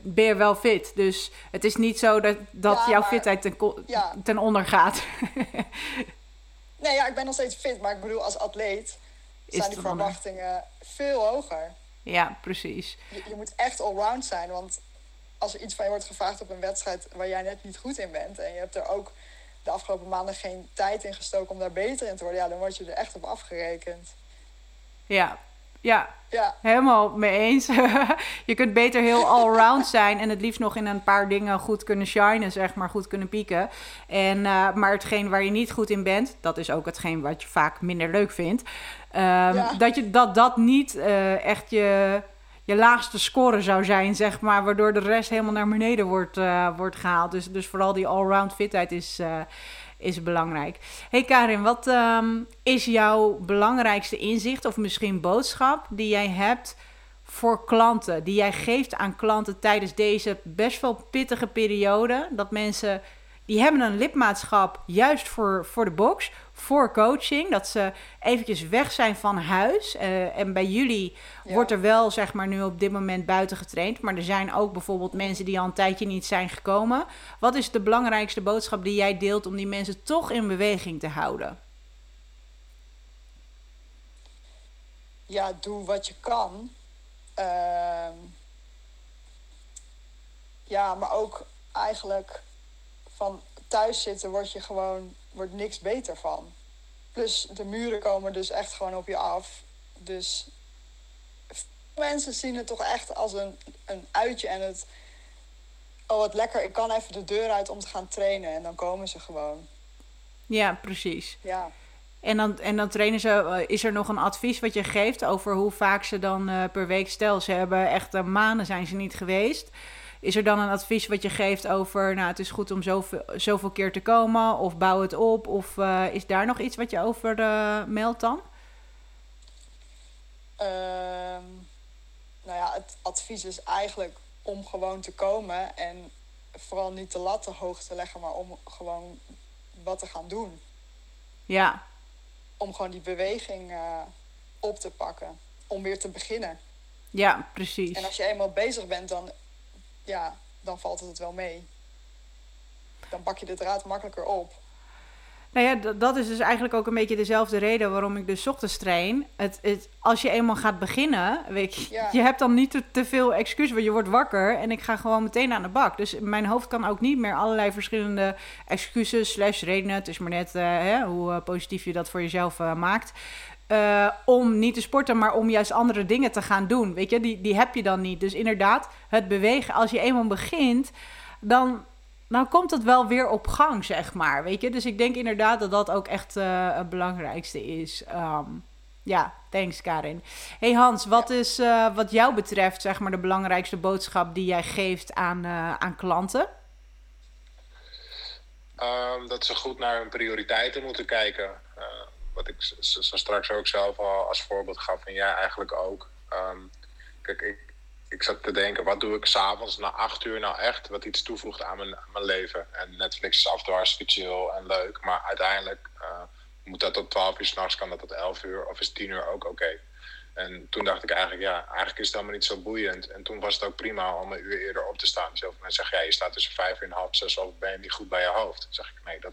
Speaker 1: ben je wel fit. Dus het is niet zo dat, dat ja, jouw maar, fitheid ten, ja. ten onder gaat.
Speaker 2: nee, ja, ik ben nog steeds fit. Maar ik bedoel, als atleet is zijn die verwachtingen veel hoger.
Speaker 1: Ja, precies.
Speaker 2: Je, je moet echt allround zijn. Want als er iets van je wordt gevraagd op een wedstrijd waar jij net niet goed in bent. En je hebt er ook de afgelopen maanden geen tijd in gestoken om daar beter in te worden. Ja, dan word je er echt op afgerekend.
Speaker 1: Ja, ja,
Speaker 2: ja.
Speaker 1: helemaal mee eens. je kunt beter heel allround zijn en het liefst nog in een paar dingen goed kunnen shinen, zeg maar, goed kunnen pieken. En, uh, maar hetgeen waar je niet goed in bent, dat is ook hetgeen wat je vaak minder leuk vindt. Um, ja. dat, je, dat dat niet uh, echt je je laagste score zou zijn, zeg maar. Waardoor de rest helemaal naar beneden wordt, uh, wordt gehaald. Dus, dus vooral die allround fitheid is, uh, is belangrijk. Hey Karin, wat um, is jouw belangrijkste inzicht of misschien boodschap die jij hebt voor klanten? Die jij geeft aan klanten tijdens deze best wel pittige periode. Dat mensen die hebben een lidmaatschap juist voor, voor de box, voor coaching. Dat ze eventjes weg zijn van huis. Uh, en bij jullie wordt er wel, zeg maar, nu op dit moment buiten getraind. Maar er zijn ook bijvoorbeeld mensen die al een tijdje niet zijn gekomen. Wat is de belangrijkste boodschap die jij deelt om die mensen toch in beweging te houden?
Speaker 2: Ja, doe wat je kan. Uh, ja, maar ook eigenlijk van thuis zitten word je gewoon wordt niks beter van. Plus de muren komen dus echt gewoon op je af. Dus mensen zien het toch echt als een, een uitje en het. Oh, wat lekker, ik kan even de deur uit om te gaan trainen. En dan komen ze gewoon.
Speaker 1: Ja, precies.
Speaker 2: Ja.
Speaker 1: En dan, en dan trainen ze. Eh, is er nog een advies wat je geeft over hoe vaak ze dan uh, per week. Stel, ze hebben echt uh, maanden zijn ze niet geweest. Is er dan een advies wat je geeft over, nou, het is goed om zoveel, zoveel keer te komen, of bouw het op, of uh, is daar nog iets wat je over uh, meldt dan?
Speaker 2: Um, nou ja, het advies is eigenlijk om gewoon te komen en vooral niet de lat te hoog te leggen, maar om gewoon wat te gaan doen.
Speaker 1: Ja.
Speaker 2: Om gewoon die beweging uh, op te pakken, om weer te beginnen.
Speaker 1: Ja, precies.
Speaker 2: En als je eenmaal bezig bent, dan ja, dan valt het wel mee. Dan pak je de draad makkelijker op.
Speaker 1: Nou ja, dat is dus eigenlijk ook een beetje dezelfde reden waarom ik dus ochtends train. Het, het, als je eenmaal gaat beginnen, weet je, ja. je hebt dan niet te, te, veel excuus, want je wordt wakker en ik ga gewoon meteen aan de bak. Dus mijn hoofd kan ook niet meer allerlei verschillende excuses slash redenen. Het is maar net uh, hè, hoe uh, positief je dat voor jezelf uh, maakt. Uh, om niet te sporten, maar om juist andere dingen te gaan doen. Weet je, die, die heb je dan niet. Dus inderdaad, het bewegen, als je eenmaal begint, dan, dan komt het wel weer op gang, zeg maar. Weet je, dus ik denk inderdaad dat dat ook echt uh, het belangrijkste is. Um, ja, thanks Karin. Hey Hans, wat is uh, wat jou betreft, zeg maar, de belangrijkste boodschap die jij geeft aan, aan klanten?
Speaker 4: Um, dat ze goed naar hun prioriteiten moeten kijken wat ik zo straks ook zelf al als voorbeeld gaf. En jij eigenlijk ook. Um, kijk, ik, ik zat te denken, wat doe ik s'avonds na acht uur nou echt wat iets toevoegt aan mijn, mijn leven? En Netflix is af en hartstikke chill en leuk, maar uiteindelijk uh, moet dat tot twaalf uur s'nachts, kan dat tot elf uur of is tien uur ook oké. En toen dacht ik eigenlijk, ja, eigenlijk is het helemaal niet zo boeiend. En toen was het ook prima om een uur eerder op te staan. Veel mensen zeggen, ja, je staat tussen vijf uur en half zes of ben je niet goed bij je hoofd? Dan zeg ik, nee, dat,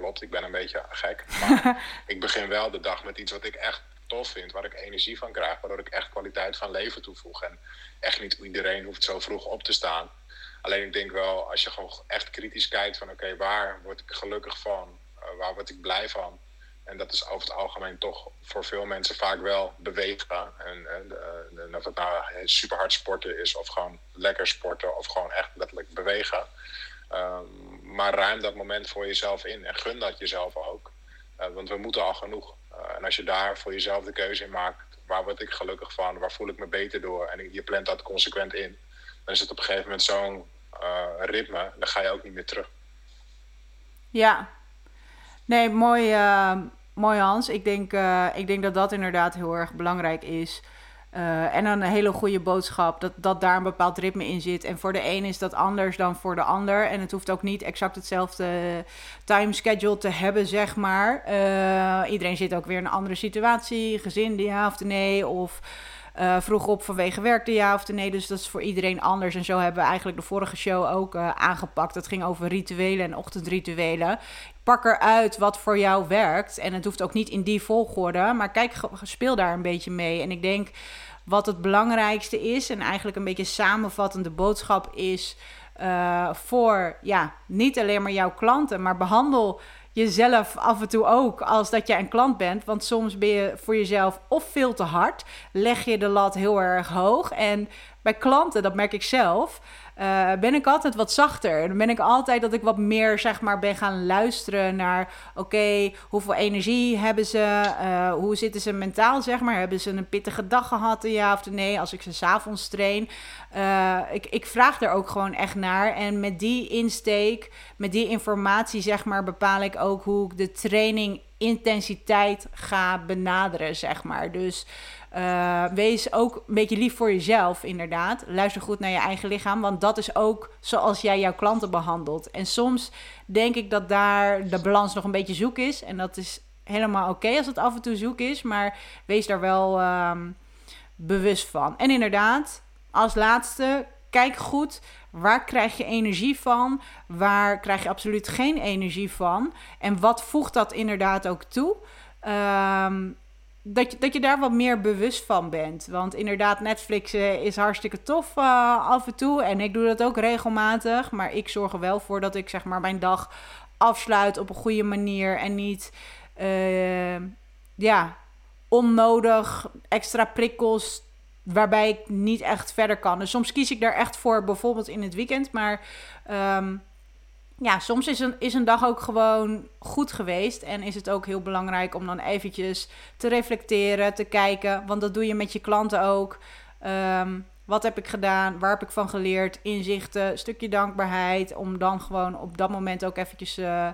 Speaker 4: klopt, ik ben een beetje gek. Maar ik begin wel de dag met iets wat ik echt tof vind, waar ik energie van krijg, waardoor ik echt kwaliteit van leven toevoeg. En echt niet iedereen hoeft zo vroeg op te staan. Alleen ik denk wel, als je gewoon echt kritisch kijkt van oké, okay, waar word ik gelukkig van? Uh, waar word ik blij van? En dat is over het algemeen toch voor veel mensen vaak wel bewegen. En, en, en of het nou super hard sporten is, of gewoon lekker sporten, of gewoon echt letterlijk bewegen. Um, maar ruim dat moment voor jezelf in en gun dat jezelf ook. Uh, want we moeten al genoeg. Uh, en als je daar voor jezelf de keuze in maakt, waar word ik gelukkig van, waar voel ik me beter door, en je plant dat consequent in, dan is het op een gegeven moment zo'n uh, ritme, dan ga je ook niet meer terug.
Speaker 1: Ja, nee, mooi, mooi Hans. Ik denk, ik denk dat dat inderdaad heel erg belangrijk is. Uh, en een hele goede boodschap, dat, dat daar een bepaald ritme in zit. En voor de een is dat anders dan voor de ander. En het hoeft ook niet exact hetzelfde timeschedule te hebben, zeg maar. Uh, iedereen zit ook weer in een andere situatie. Gezin, ja of nee. Of uh, vroeg op vanwege werk, de ja of nee. Dus dat is voor iedereen anders. En zo hebben we eigenlijk de vorige show ook aangepakt. Dat ging over rituelen en ochtendrituelen pak eruit wat voor jou werkt. En het hoeft ook niet in die volgorde. Maar kijk, speel daar een beetje mee. En ik denk wat het belangrijkste is, en eigenlijk een beetje samenvattende boodschap is. Uh, voor ja, niet alleen maar jouw klanten, maar behandel jezelf af en toe ook als dat jij een klant bent. Want soms ben je voor jezelf of veel te hard, leg je de lat heel erg hoog. En bij klanten, dat merk ik zelf, eh, ben ik altijd wat zachter. Dan ben ik altijd dat ik wat meer, zeg maar, ben gaan luisteren naar... oké, hoeveel energie hebben ze? Uh, hoe zitten ze mentaal, zeg maar? Hebben ze een pittige dag gehad, ja of nee? Als ik ze s'avonds train. Uh, ik, ik vraag er ook gewoon echt naar. En met die insteek, met die informatie, zeg maar... bepaal ik ook hoe ik de training intensiteit ga benaderen, zeg maar. Dus... Uh, wees ook een beetje lief voor jezelf, inderdaad. Luister goed naar je eigen lichaam, want dat is ook zoals jij jouw klanten behandelt. En soms denk ik dat daar de balans nog een beetje zoek is. En dat is helemaal oké als het af en toe zoek is, maar wees daar wel um, bewust van. En inderdaad, als laatste, kijk goed. Waar krijg je energie van? Waar krijg je absoluut geen energie van? En wat voegt dat inderdaad ook toe? Um, dat je, dat je daar wat meer bewust van bent. Want inderdaad, Netflix uh, is hartstikke tof uh, af en toe. En ik doe dat ook regelmatig. Maar ik zorg er wel voor dat ik zeg maar mijn dag afsluit op een goede manier. En niet uh, ja, onnodig extra prikkels waarbij ik niet echt verder kan. Dus soms kies ik daar echt voor, bijvoorbeeld in het weekend. Maar um, ja, soms is een, is een dag ook gewoon goed geweest. En is het ook heel belangrijk om dan eventjes te reflecteren, te kijken. Want dat doe je met je klanten ook. Um, wat heb ik gedaan? Waar heb ik van geleerd? Inzichten, stukje dankbaarheid. Om dan gewoon op dat moment ook eventjes... Uh,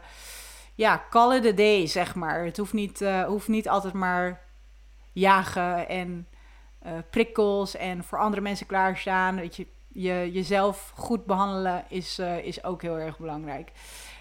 Speaker 1: ja, call it a day, zeg maar. Het hoeft niet, uh, hoeft niet altijd maar jagen en uh, prikkels en voor andere mensen klaarstaan. Weet je, je, jezelf goed behandelen is, uh, is ook heel erg belangrijk.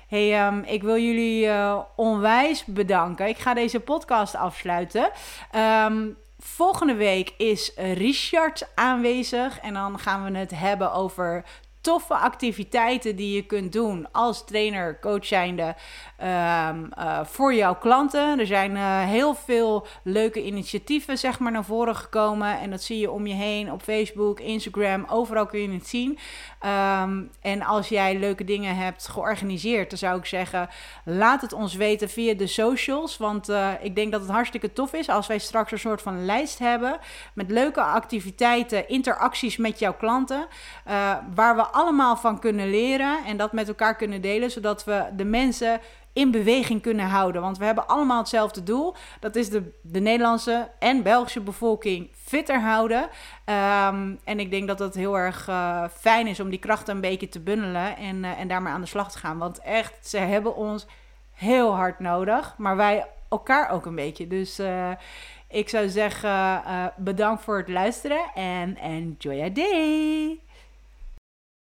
Speaker 1: Hey, um, ik wil jullie uh, onwijs bedanken. Ik ga deze podcast afsluiten. Um, volgende week is Richard aanwezig. En dan gaan we het hebben over toffe activiteiten die je kunt doen als trainer, coach zijnde um, uh, voor jouw klanten. Er zijn uh, heel veel leuke initiatieven zeg maar naar voren gekomen en dat zie je om je heen op Facebook, Instagram, overal kun je het zien. Um, en als jij leuke dingen hebt georganiseerd, dan zou ik zeggen, laat het ons weten via de socials, want uh, ik denk dat het hartstikke tof is als wij straks een soort van lijst hebben met leuke activiteiten, interacties met jouw klanten, waar we allemaal van kunnen leren en dat met elkaar kunnen delen, zodat we de mensen in beweging kunnen houden. Want we hebben allemaal hetzelfde doel. Dat is de, de Nederlandse en Belgische bevolking fitter houden. Um, en ik denk dat het heel erg uh, fijn is om die krachten een beetje te bundelen en, uh, en daarmee aan de slag te gaan. Want echt, ze hebben ons heel hard nodig. Maar wij elkaar ook een beetje. Dus uh, ik zou zeggen, bedankt voor het luisteren en enjoy your day.